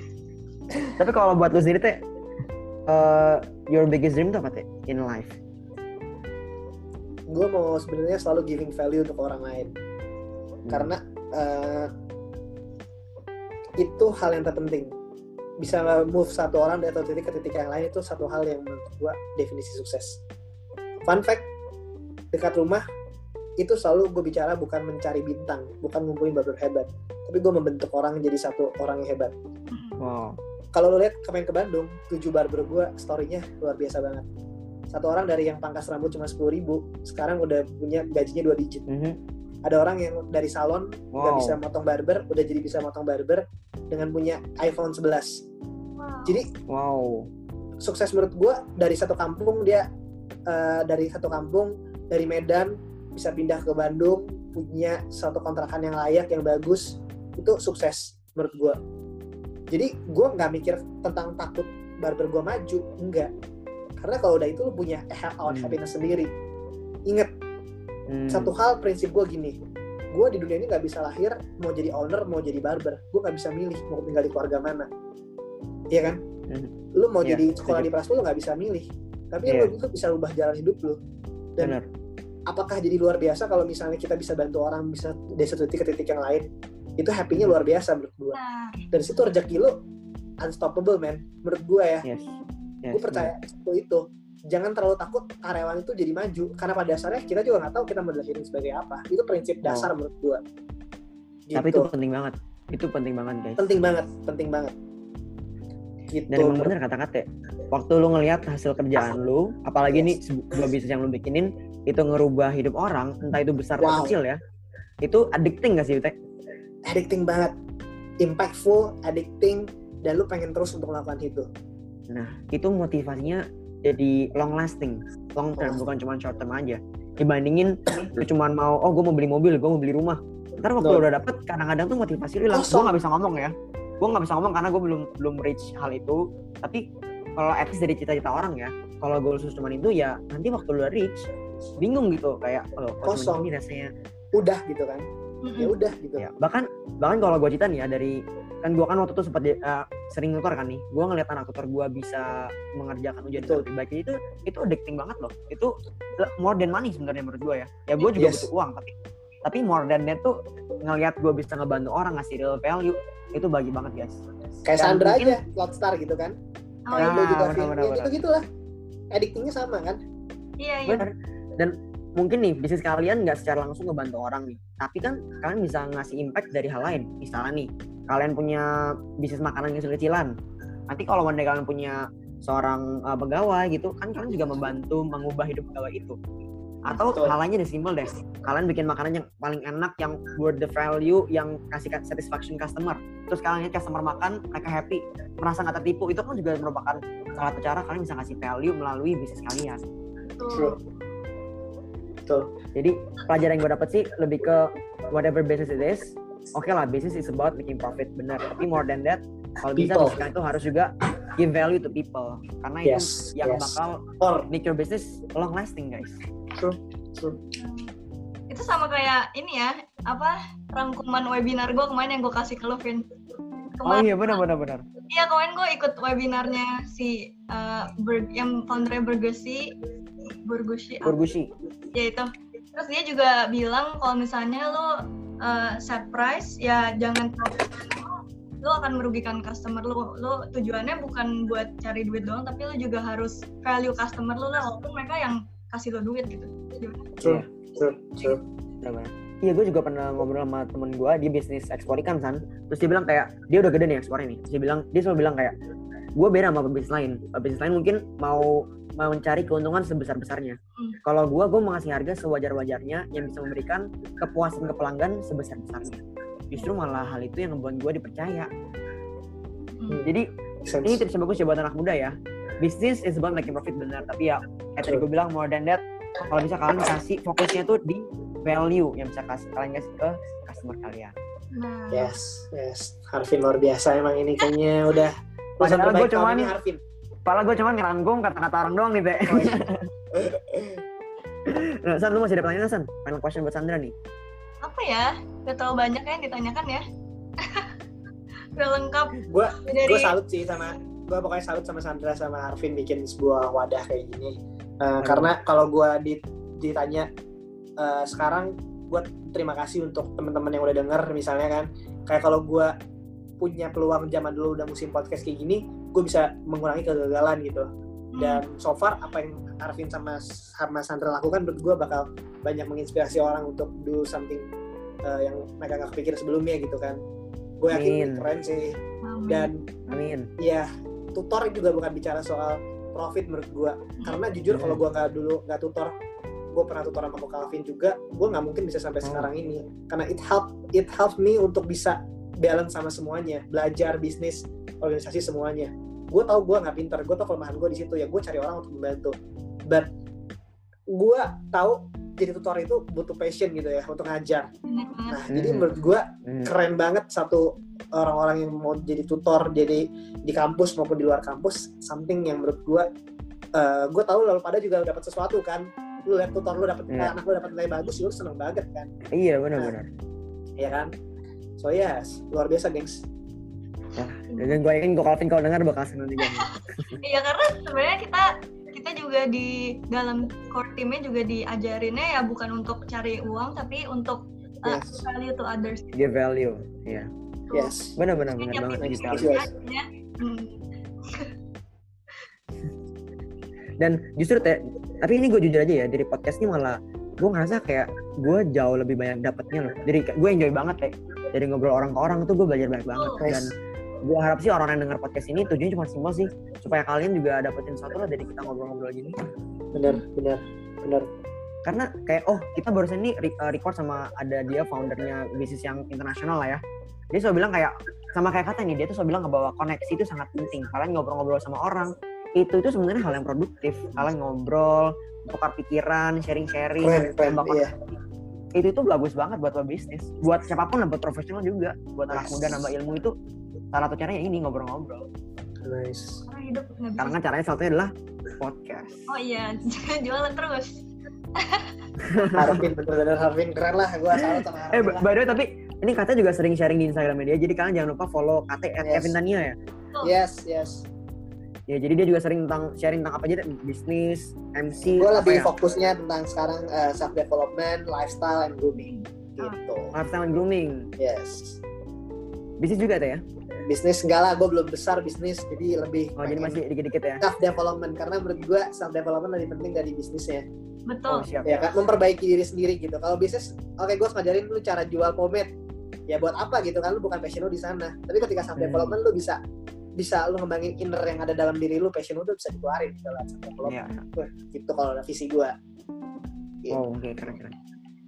Tapi kalau buat lu sendiri teh eh, your biggest dream tuh apa teh in life gue mau sebenarnya selalu giving value untuk orang lain. Karena eh, itu hal yang terpenting. Bisa move satu orang dari satu titik ke titik yang lain itu satu hal yang menurut gua definisi sukses. Fun fact dekat rumah itu selalu gue bicara bukan mencari bintang bukan ngumpulin barber hebat. Tapi gue membentuk orang jadi satu orang yang hebat. Wow. Kalau lo lihat kemarin ke Bandung tujuh barber gue storynya luar biasa banget satu orang dari yang pangkas rambut cuma sepuluh ribu sekarang udah punya gajinya dua digit. Mhm. ada orang yang dari salon nggak wow. bisa motong barber udah jadi bisa motong barber dengan punya iPhone 11 Wow. jadi wow. sukses menurut gue dari satu kampung dia eh, dari satu kampung dari Medan bisa pindah ke Bandung punya satu kontrakan yang layak yang bagus itu sukses menurut gue jadi gue nggak mikir tentang takut barber gue maju enggak karena kalau udah itu lu punya out Hmm. happiness sendiri. Inget Hmm. satu hal prinsip gue gini. Gue di dunia ini nggak bisa lahir mau jadi owner mau jadi barber. Gue nggak bisa milih mau tinggal di keluarga mana. Iya kan? Mhm. lu mau Iya, jadi sekolah setuju. di Prasmo lu nggak bisa milih. Tapi Iya. lu itu bisa ubah jalan hidup lu. Dan benar. apakah jadi luar biasa kalau misalnya kita bisa bantu orang bisa dari satu titik ke titik yang lain? Itu happy-nya luar biasa menurut gue dari situ rezeki lu unstoppable man. Menurut gue ya. Yes. Yes. gue percaya itu itu jangan terlalu takut karyawan itu jadi maju karena pada dasarnya kita juga nggak tahu kita mau dilahirin sebagai apa itu prinsip dasar menurut gue Tapi itu penting banget. Itu penting banget guys. penting banget penting banget gitu Dan emang bener kata-kata. Waktu lu ngelihat hasil kerjaan lu, apalagi nih sebuah bisnis yang lu bikinin itu ngerubah hidup orang, entah itu besar Wow. atau kecil ya. Itu addicting gak sih, Tek? addicting banget impactful addicting dan lu pengen terus untuk melakukan itu Nah, itu motivasinya jadi long lasting, long term, bukan cuma short term aja. Dibandingin lu cuma mau, oh gue mau beli mobil, gue mau beli rumah. Ntar waktu Betul. lu udah dapet, kadang-kadang tuh motivasi lu hilang. Gue gak bisa ngomong ya. Gue gak bisa ngomong karena gue belum belum reach hal itu. Tapi kalau at least dari cita-cita orang ya, kalau goal khusus cuma itu ya nanti waktu lu udah reach, bingung gitu kayak, oh Kosong. ini rasanya. udah gitu kan mm-mm. ya udah gitu Ya, bahkan bahkan kalau gue cerita nih ya dari kan gue kan waktu itu sempat uh, sering nutor kan nih. Gue ngeliat anak tutor gue bisa mengerjakan ujian dengan lebih baik. Itu itu addicting banget loh. Itu more than money sebenarnya menurut gue ya. Ya gue juga Yes. butuh uang tapi tapi more than that tuh ngeliat gue bisa ngebantu orang ngasih real value itu bagi banget guys. Kayak Dan Sandra mungkin- aja Cloudstar gitu kan? Oh, Nah, juga benar, Vin. benar, ya gitu gitulah. Addictingnya sama kan? Iya iya. Bener dan mungkin nih bisnis kalian nggak secara langsung ngebantu orang nih. Tapi kan kalian bisa ngasih impact dari hal lain. Misalnya nih kalian punya bisnis makanan yang kecilan nanti kalau day kalian punya seorang uh, pegawai gitu kan kalian juga membantu mengubah hidup pegawai itu atau Betul. hal lainnya deh simple deh kalian bikin makanan yang paling enak yang worth the value yang kasih ka- satisfaction customer terus kalian lihat customer makan mereka happy merasa nggak tertipu itu kan juga merupakan salah satu cara kalian bisa ngasih value melalui bisnis kalian betul. True. Betul. Jadi pelajaran yang gue dapet sih lebih ke whatever business it is. Oke lah, business is about making profit, benar. Tapi more than that, kalau bisa bisnis itu harus juga give value to people. Karena Yes, itu yang yes. bakal or make your business long lasting, guys. true true itu sama kayak ini ya apa rangkuman webinar gue kemarin yang gue kasih ke lo Vin Oh kemarin iya, benar benar benar. iya kemarin gue ikut webinarnya si eh, Ber- yang foundernya Burgesi apa Burgushi. ya itu terus dia juga bilang kalau misalnya lo uh, set price ya jangan lo akan merugikan customer lo lo tujuannya bukan buat cari duit doang tapi lo juga harus value customer lo lah walaupun mereka yang kasih lo duit gitu true true true. Iya, gue juga pernah ngobrol sama temen gue, dia bisnis ekspor ikan kan. Terus dia bilang kayak, dia udah gede nih ekspornya nih. Terus dia bilang, dia selalu bilang kayak, gue beda sama bisnis lain. Bisnis lain mungkin mau mau mencari keuntungan sebesar besarnya. Hmm. Kalau gue, gue mau ngasih harga sewajar wajarnya yang bisa memberikan kepuasan ke pelanggan sebesar besarnya. Justru malah hal itu yang membuat gue dipercaya. Hmm. Jadi Sense. ini tips yang bagus ya buat anak muda ya. Business is about making profit benar, tapi ya kayak tadi gue bilang more than that, kalau bisa kalian kasih fokusnya tuh di value yang bisa kasih kalian kasih ke customer kalian. nah yes yes Harvin luar biasa emang ini kayaknya udah Padahal terbaik gua tahun cuman- ini Harvin Padahal gue cuma ngerangkum kata-kata orang doang nih, Teh. Oh, iya. nah, San, lu masih ada pertanyaan, San? Final question buat Sandra nih. apa ya gak terlalu banyak ya yang ditanyakan ya udah lengkap gue dari gue salut sih sama gue pokoknya salut sama Sandra sama Harvin bikin sebuah wadah kayak gini Uh, Aduh. karena kalau gue di- ditanya uh, sekarang gue terima kasih untuk teman-teman yang udah denger misalnya kan kayak kalau gue punya peluang zaman dulu udah musim podcast kayak gini gue bisa mengurangi kegagalan gitu Hmm, dan so far apa yang Arvin sama sama Sandra lakukan menurut gue bakal banyak menginspirasi orang untuk do something uh, yang mereka nggak kepikir sebelumnya gitu kan gue yakin Amin. keren sih amin. dan Amin. ya tutor juga bukan bicara soal profit menurut gua karena jujur Hmm. kalau gua nggak dulu nggak tutor gue pernah tutor sama Calvin juga gue nggak mungkin bisa sampai Oh. sekarang ini karena it help it helps me untuk bisa balance sama semuanya belajar bisnis organisasi semuanya gue tahu gue nggak pinter gue tahu kelemahan gue di situ ya gue cari orang untuk membantu but gue tahu jadi tutor itu butuh passion gitu ya untuk ngajar banget. nah jadi Hmm. menurut gue Hmm. keren banget satu orang-orang yang mau jadi tutor jadi di kampus maupun di luar kampus something yang menurut gue gue tahu lalu pada juga dapat sesuatu kan lu lihat tutor lu dapat Iya. anak lu dapat nilai bagus lu seneng banget kan Iya, benar-benar. ya kan so yes luar biasa gengs Dan gue yakin gue Calvin kalau dengar bakal seneng juga. Iya karena sebenarnya kita kita juga di dalam core teamnya juga diajarinnya ya bukan untuk cari uang tapi untuk uh, Yes. value to others. Give value. Iya. Yes. Benar benar banget itu give Yes. hmm, Dan justru teh, tapi ini gue jujur aja ya dari podcast ini malah gue ngerasa kayak gue jauh lebih banyak dapetnya loh. Jadi gue enjoy banget teh. Dari ngobrol orang ke orang tuh gue belajar banyak banget Oh, dan gue harap sih orang yang denger podcast ini tujuannya cuma simpel sih supaya kalian juga dapetin sesuatu lah dari kita ngobrol-ngobrol gini. Benar, benar, benar. Karena kayak oh kita barusan ini re- record sama ada dia foundernya bisnis yang internasional lah ya. Dia selalu bilang kayak sama kayak kata nih dia tuh selalu bilang bahwa koneksi itu sangat penting. Kalian ngobrol-ngobrol sama orang itu itu sebenarnya hal yang produktif. Kalian ngobrol, tukar pikiran, sharing-sharing, Keren, keren, nambah iya. Itu itu bagus banget buat bisnis buat siapa pun lah buat profesional juga buat anak Yes. muda nambah ilmu itu salah satu caranya ini ngobrol-ngobrol Nice. karena caranya salah satunya adalah podcast Oh iya, jualan terus. Harvin bener-bener Harvin keren lah gue salut sama eh lah. by the way tapi ini katanya juga sering sharing di Instagram dia jadi kalian jangan lupa follow KT at Yes. Kevin Tania ya Yes, yes. Ya jadi dia juga sering tentang sharing tentang apa aja deh, bisnis MC Gue lebih ya, fokusnya tentang sekarang self development, lifestyle, and grooming. Gitu. lifestyle and grooming Yes. bisnis juga tuh ya Bisnis enggak lah, gue belum besar bisnis, jadi lebih oh jadi masih dikit-dikit ya self development karena menurut gue self development lebih penting dari bisnisnya. oh Betul. siap Ya kan memperbaiki diri sendiri gitu. Kalau bisnis, oke gue ngajarin lu cara jual pomade. Ya buat apa gitu kan lu bukan passion lu di sana. Tapi ketika self Hmm. development lu bisa bisa lu ngembangin inner yang ada dalam diri lu, passion lu tuh bisa dikeluarin gitu lah. Iya. Wah, gitu kalau ada visi gue. Gitu. oh oke keren keren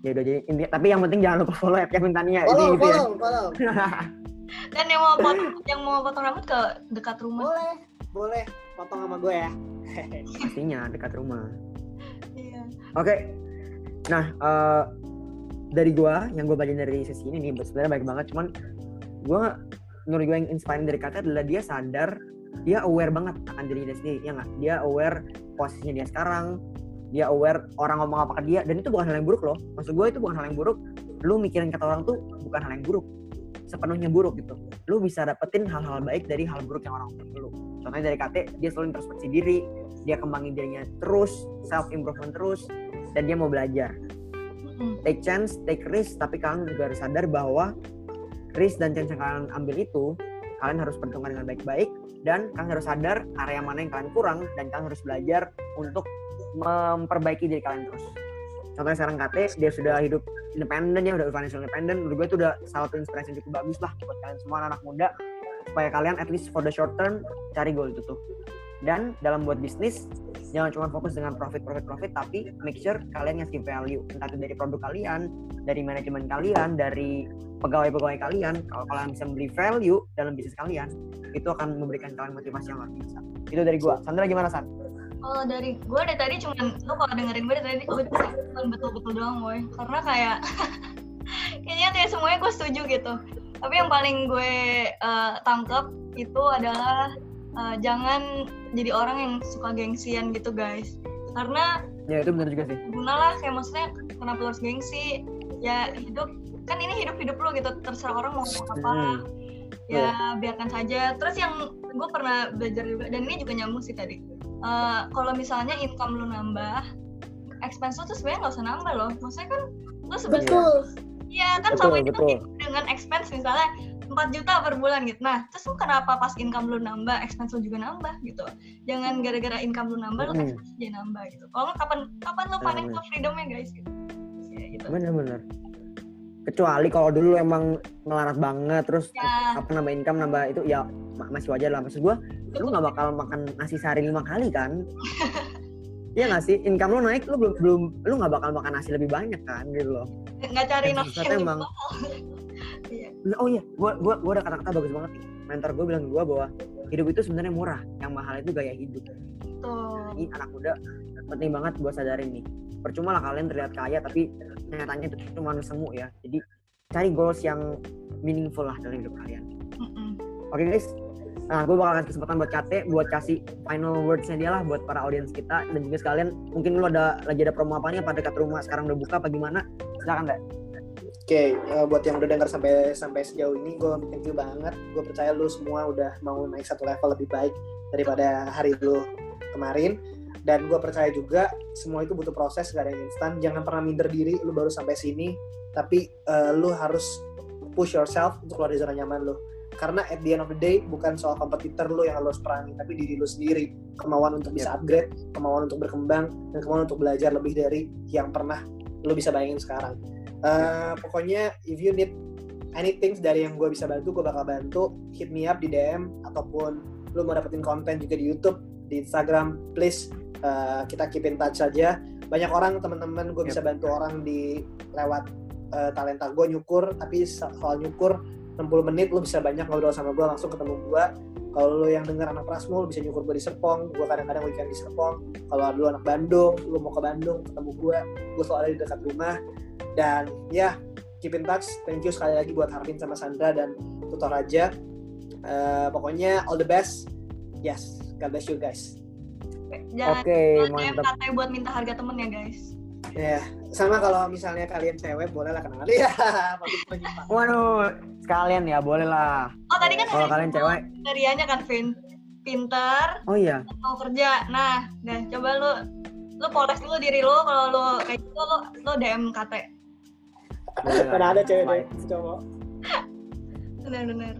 ya udah jadi intinya tapi yang penting jangan lupa follow at Kevin Tania itu Follow, gitu ya follow, follow. Dan yang mau potong, yang mau potong rambut ke dekat rumah. Boleh, boleh. Potong sama gue ya. pastinya dekat rumah Iya. Oke. Nah, eh, dari gua yang gue baca dari sesi ini nih sebenarnya baik banget cuman gua menurut gue yang inspiring dari kata adalah dia sadar dia aware banget akan dirinya sendiri ya nggak? Dia aware posisinya dia sekarang dia aware orang ngomong apa ke dia dan itu bukan hal yang buruk loh. Maksud gue itu bukan hal yang buruk. Lu mikirin kata orang tuh bukan hal yang buruk sepenuhnya buruk gitu. Lu bisa dapetin hal-hal baik dari hal buruk yang orang omongin lu. Contohnya dari KT dia selalu introspeksi diri dia kembangin dirinya terus self improvement terus dan dia mau belajar. Take chance take risk tapi kalian juga harus sadar bahwa risk dan chance yang kalian ambil itu kalian harus perhitungkan dengan baik-baik dan kalian harus sadar area mana yang kalian kurang dan kalian harus belajar untuk memperbaiki diri kalian terus. Contohnya sekarang KT dia sudah hidup independen ya udah financial independent. Menurut gue itu udah salah satu inspirasi yang cukup bagus lah buat kalian semua anak muda supaya kalian at least for the short term cari goal itu tuh. Dan dalam buat bisnis jangan cuma fokus dengan profit profit profit tapi make sure kalian ngasih value. Entah itu dari produk kalian dari manajemen kalian dari pegawai-pegawai kalian. Kalau kalian bisa memberi value dalam bisnis kalian itu akan memberikan kalian motivasi yang luar biasa. Itu dari gua. Sandra gimana San? Kalau dari gue dari tadi cuman lo kalau dengerin gue dari tadi gue betul-betul doang boy. Karena kayak kayaknya kayak semuanya gue setuju gitu. Tapi yang paling gue eh, tangkep itu adalah eh, jangan jadi orang yang suka gengsian gitu guys. Karena ya itu benar juga sih. guna lah kayak maksudnya kenapa lu harus gengsi? Ya hidup kan ini hidup hidup lu gitu terserah orang mau ngomong apa. Hmm. ya biarkan saja. Terus yang gue pernah belajar juga dan ini juga nyambung sih tadi. Eh, kalau misalnya income lu nambah expense lu tuh sebenarnya nggak usah nambah loh. Maksudnya kan lu sebenarnya. Iya kan Betul, ini betul. hidup dengan expense misalnya 4 juta per bulan gitu. Nah, terus lu kenapa pas income lu nambah, expense lu juga nambah gitu. Jangan gara-gara income lu nambah, lu expense aja nambah gitu. Kalau nggak kapan kapan lu financial benar. freedomnya guys gitu. Ya, gitu. bener-bener kecuali kalau dulu emang melarat banget terus Ya. apa nambah income nambah itu ya ma- masih wajar lah maksud gua lu nggak bakal makan nasi sehari lima kali kan Iya nggak sih income lu naik lu belum belum lu nggak bakal makan nasi lebih banyak kan gitu loh Nggak cari yang emang oh iya gua gua gua ada kata-kata bagus banget nih. Mentor gua bilang gua bahwa hidup itu sebenarnya murah yang mahal itu gaya hidup. Tuh. ini anak muda penting banget buat sadarin nih. Percuma lah kalian terlihat kaya tapi nyatanya itu cuma semu ya. Jadi cari goals yang meaningful lah dalam hidup kalian. Mm-mm. oke guys. Nah gue bakal kasih kesempatan buat Kate buat kasih final wordsnya dia lah buat para audiens kita. Dan juga sekalian mungkin lu ada lagi ada promo apa nih? Apa dekat rumah sekarang udah buka apa gimana? Silakan deh Oke, eh, buat yang udah dengar sampai sampai sejauh ini, gue thank you banget. Gue percaya lu semua udah mau naik satu level lebih baik daripada hari lu kemarin. dan gue percaya juga semua itu butuh proses gak ada yang instan. Jangan pernah minder diri lu baru sampai sini. Tapi uh, lu harus push yourself untuk keluar dari zona nyaman lu. Karena at the end of the day bukan soal kompetitor lu yang harus perangi tapi diri lu sendiri. Kemauan untuk bisa upgrade kemauan untuk berkembang dan kemauan untuk belajar lebih dari yang pernah lu bisa bayangin sekarang uh, pokoknya if you need anything dari yang gue bisa bantu gue bakal bantu. Hit me up di DM ataupun lu mau dapetin konten juga di YouTube di Instagram please uh, kita keep in touch saja banyak orang teman-teman gue bisa bantu orang di lewat uh, talenta gue nyukur tapi soal nyukur 60 menit lu bisa banyak ngobrol sama gue langsung ketemu gue kalau lu yang dengar anak Prasmul bisa nyukur gue di Serpong gue kadang-kadang weekend di Serpong. Kalau lu anak Bandung lu mau ke Bandung ketemu gue gue selalu ada di dekat rumah dan ya keep in touch. Thank you sekali lagi buat Harvin sama Sandra dan tutor Raja. Uh, pokoknya all the best. Yes God bless you guys. Jangan oke okay, mantap katanya buat minta harga temen ya guys. Ya yeah. sama kalau misalnya kalian cewek boleh lah kenal ya waduh sekalian ya boleh lah. Oh tadi kan kalau kalian cewek. kriterianya kan Vin? Pintar oh iya. mau kerja. Nah nah coba lu lu poles dulu diri lu kalau lu kayak gitu lu lu DM KT Mana ada cewek deh cowok. Benar-benar.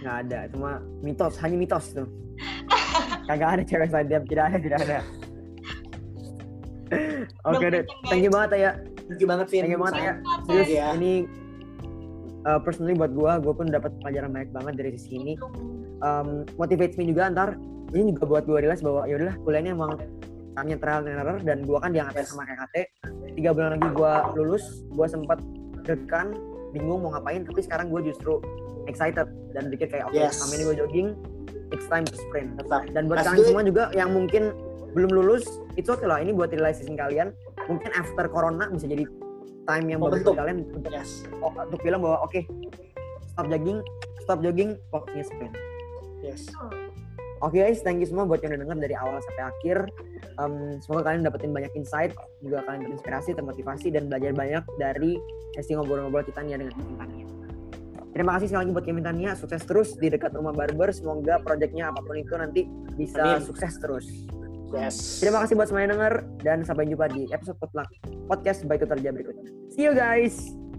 Nggak ada, cuma mitos, hanya mitos tuh. Kagak ada cewek dia, tidak ada, tidak ada. Oke deh, thank you banget ya. Thank you banget, Vin. Thank you banget ya. Serius, ya. ini uh, personally buat gue, gue pun dapat pelajaran banyak banget dari sisi ini. Um, motivates me juga ntar. Ini juga buat gue realize bahwa ya udahlah kuliahnya emang tanya trial and error dan gue kan diangkat sama KKT tiga bulan lagi gue lulus gue sempat degan bingung mau ngapain tapi sekarang gue justru excited dan pikir kayak oke okay, yes. ini gue jogging it's time to sprint. Tetap. dan buat kalian semua juga yang mungkin belum lulus itu oke okay lah ini buat realization kalian. Mungkin after corona bisa jadi time yang bagus buat kalian untuk yes. oh, untuk bilang bahwa oke okay, stop jogging stop jogging fokusnya sprint. Yes Oke okay guys, thank you semua buat yang udah denger dari awal sampai akhir. Um, semoga kalian dapetin banyak insight, juga kalian terinspirasi, termotivasi, dan belajar banyak dari sesi ngobrol-ngobrol kita nih dengan Kevin Tania. Terima kasih sekali lagi buat Kevin Tania, sukses terus di dekat rumah barber. Semoga proyeknya apa pun itu nanti bisa Amin. sukses terus. Yes. Terima kasih buat semuanya denger dan sampai jumpa di episode podcast by Tutor berikutnya. See you guys.